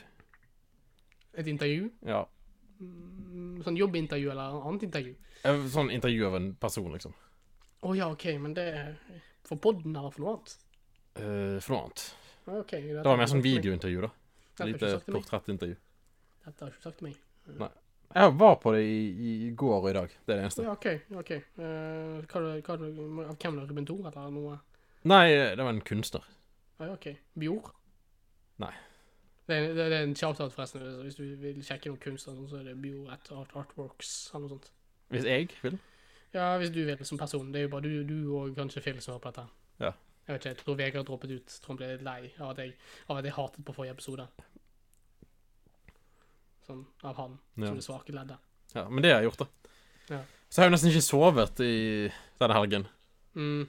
Et intervju? Ja. Mm, Sånn jobbintervju eller annet intervju? Sånn intervju av en person, liksom. Å ja, OK, men det er for podden eller for noe annet? Uh, for noe annet. OK. Det var mer sånn videointervju, da. Lite portrettintervju. Dette har du ikke sagt til meg. Jeg var på det i, i går og i dag. Det er det eneste. Ja, OK. ok. Uh, hva, hva, av hvem er Ruben Thor, eller noe? Nei, det var en kunstner. Ja, OK. Bjord? Nei. Det er, det er en shout-out, forresten. Hvis du vil sjekke noe kunst, så er det Bjord at Art Artworks eller noe sånt. Hvis jeg vil. Ja, hvis du vil, som person. Det er jo bare du, du og kanskje Phil som hører på dette. Ja. Jeg vet ikke, jeg tror Vegard droppet ut. Jeg tror han ble litt lei av at jeg, av at jeg hatet på forrige episode. Sånn, av han, som det svake leddet. Ja, men det har jeg gjort, da. Ja. Så har jeg nesten ikke sovet i denne helgen. Mm,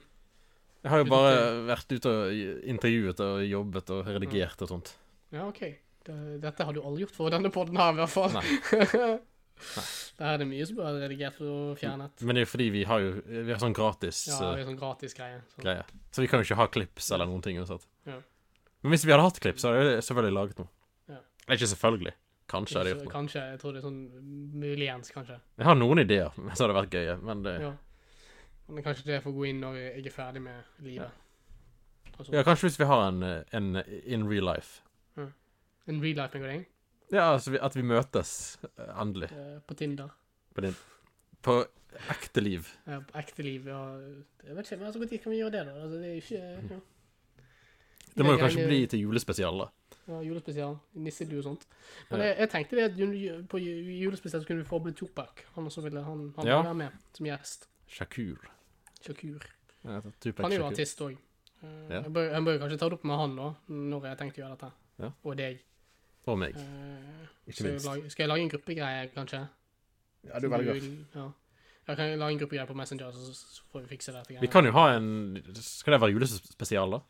Jeg har jo bare vært ute og intervjuet og jobbet og redigert og sånt. ja, OK. Dette har du aldri gjort for denne podden her, i hvert fall. Nei. Der er det mye som bør være redigert og fjernet. Men det er jo fordi vi har jo Vi har sånn gratis Ja, vi det er sånn gratis greie. Så. greie. Så vi kan jo ikke ha klips eller noen ting uansett. Ja. Men hvis vi hadde hatt klips, så hadde jeg selvfølgelig laget noe. Ja. Ikke selvfølgelig. Kanskje hadde gjort noe. Kanskje, jeg tror det er sånn muligens, kanskje. Jeg har noen ideer som hadde vært gøye, men det Ja. Men det kanskje det får gå inn når jeg er ferdig med livet. Altså, Ja, kanskje hvis vi har en, en in real life. En real life med deg, Ja, altså vi, at vi møtes eh, endelig. eh, på Tinder. På, din, på ekte liv. Ja, på ekte liv, ja. Jeg vet ikke, men altså, når kan vi gjøre det, da? Altså, det er jo ikke ja. Det må jo kanskje bli til julespesial, da. Ja, julespesial. Nisselue og sånt. Men jeg, jeg tenkte det at på julespesial så kunne vi få med Tupac. Han også ville han, han Ja. være med som gjest. Shakur. Shakur. Ja, Tupac Han er jo artist òg. Ja. Jeg, bør, jeg bør kanskje ta det opp med han da, når jeg tenkte å gjøre dette. Ja. Og deg. Og meg, Eh, ikke jeg minst. lage, skal jeg lage en gruppegreie, kanskje? Ja, du velger. Ja. Jeg kan lage en gruppegreie på Messenger, så, så får vi fikse dette. Vi kan jo ha en Skal det være julespesial, da?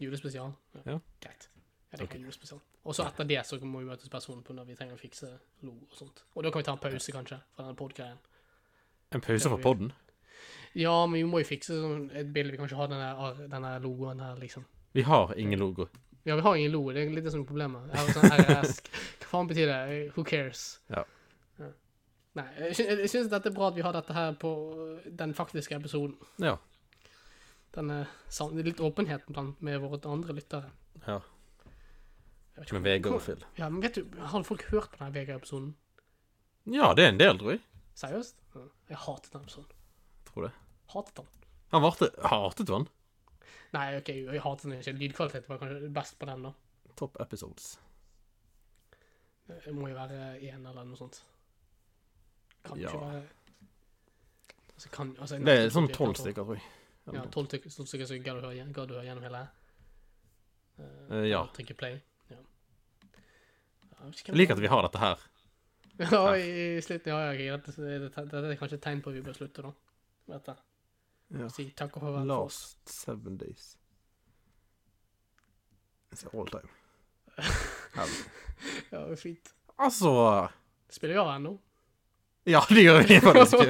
Julespesial. Ja. Ja. Greit. Ja, det kan noe spesielt. Og så etter det så må vi møtes personen på når vi trenger å fikse logo og sånt. Og da kan vi ta en pause, kanskje, fra denne pod-greien. En pause fra podden? Ja, men vi må jo fikse sånn et bilde. Vi kan ikke ha denne, denne logoen her, liksom. Vi har ingen logo. Ja, vi har ingen logo. Det er litt det som er problemet. Jeg har sånn RS. Hva faen betyr det? Who cares? Ja. Ja. Nei, jeg, sy jeg syns dette er bra at vi har dette her på den faktiske episoden. Ja. Denne litt åpenheten blant med våre andre lyttere. ja. Med Vegard og Phil. Ja, men vet du, Har folk hørt på denne Vegard-episoden? Ja, det er en del, tror jeg. Seriøst? Jeg hatet den episoden. Tror det. Hatet den. Han varte Hatet du han? Nei, OK, jeg hatet den ikke. Lydkvalitet var kanskje best på den, da. Top episodes. Det må jo være én eller noe sånt. Kan Ja. ikke være altså, kan, altså, Det er sånn tolv stykker, tror jeg. Ja, tolv stykker, som gadd du høre, gjennom hele? Uh, ja. Trykke play. Ja. Ja, vet ikke Jeg liker at vi har dette her. Ja, i slutten, ja, ja, dette, dette, dette er kanskje et tegn på at vi bør slutte, da. Vet. Ja. Si takk og farvel for oss. Last seven days. It's all time. Ja, det er fint. Altså Spiller vi av ennå? Ja, det gjør vi faktisk.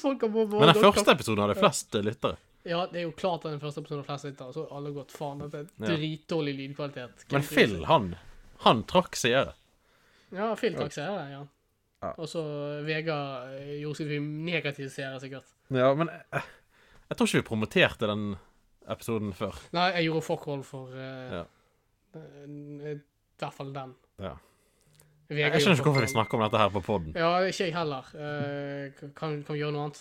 Folk har Men den første episoden hadde flest eh, lyttere. Ja, det er jo klart at den første episoden har flest lyttere, så har alle gått faen. Det er dritdårlig lydkvalitet. Men Phil, han Han trakk seere. Ja, Phil trakk seere, ja. Ja. Og så Vegard eh, gjorde sitt negative seere, sikkert. Ja, men jeg, jeg tror ikke vi promoterte den episoden før. Nei, jeg gjorde fuck all for uh, Ja. eh, I hvert fall den. Ja. Vegard Jeg skjønner ikke hvorfor vi snakker om dette her på poden. Ja, ikke jeg heller. Uh, kan, kan vi gjøre noe annet?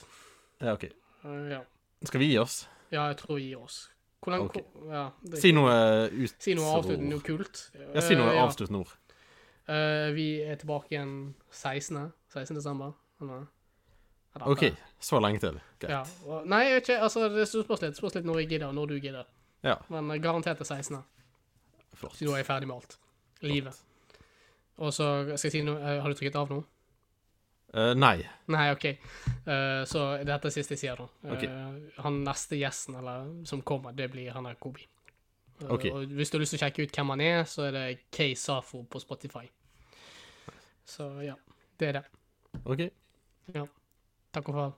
Ja, ok. Uh, ja. Skal vi gi oss? ja, jeg tror vi gir oss. Hvordan okay. ja, Si noe ut... Si noe avsluttende, noe kult. Ja, si noe uh, ja. avsluttende ord. Uh, vi er tilbake igjen 16. 16. desember. Eller- eller OK, så lenge til. Greit. Ja. Nei, jeg vet ikke, altså, det spørs litt, spørs litt når jeg gidder, og når du gidder. Ja. Men eh, garantert det 16. Flott. Så da er jeg ferdig med alt. Livet. Og så skal jeg si noe Har du trykket av nå? Eh, nei. Nei, OK. Uh, så dette er siste jeg sier, da. Eh, Ok. han neste gjesten eller, som kommer, det blir han der Kobi. Eh, Ok. Og hvis du har lyst til å sjekke ut hvem han er, så er det Kay Safo på Spotify. Så ja, det er det. OK. Ja. Takk og farvel.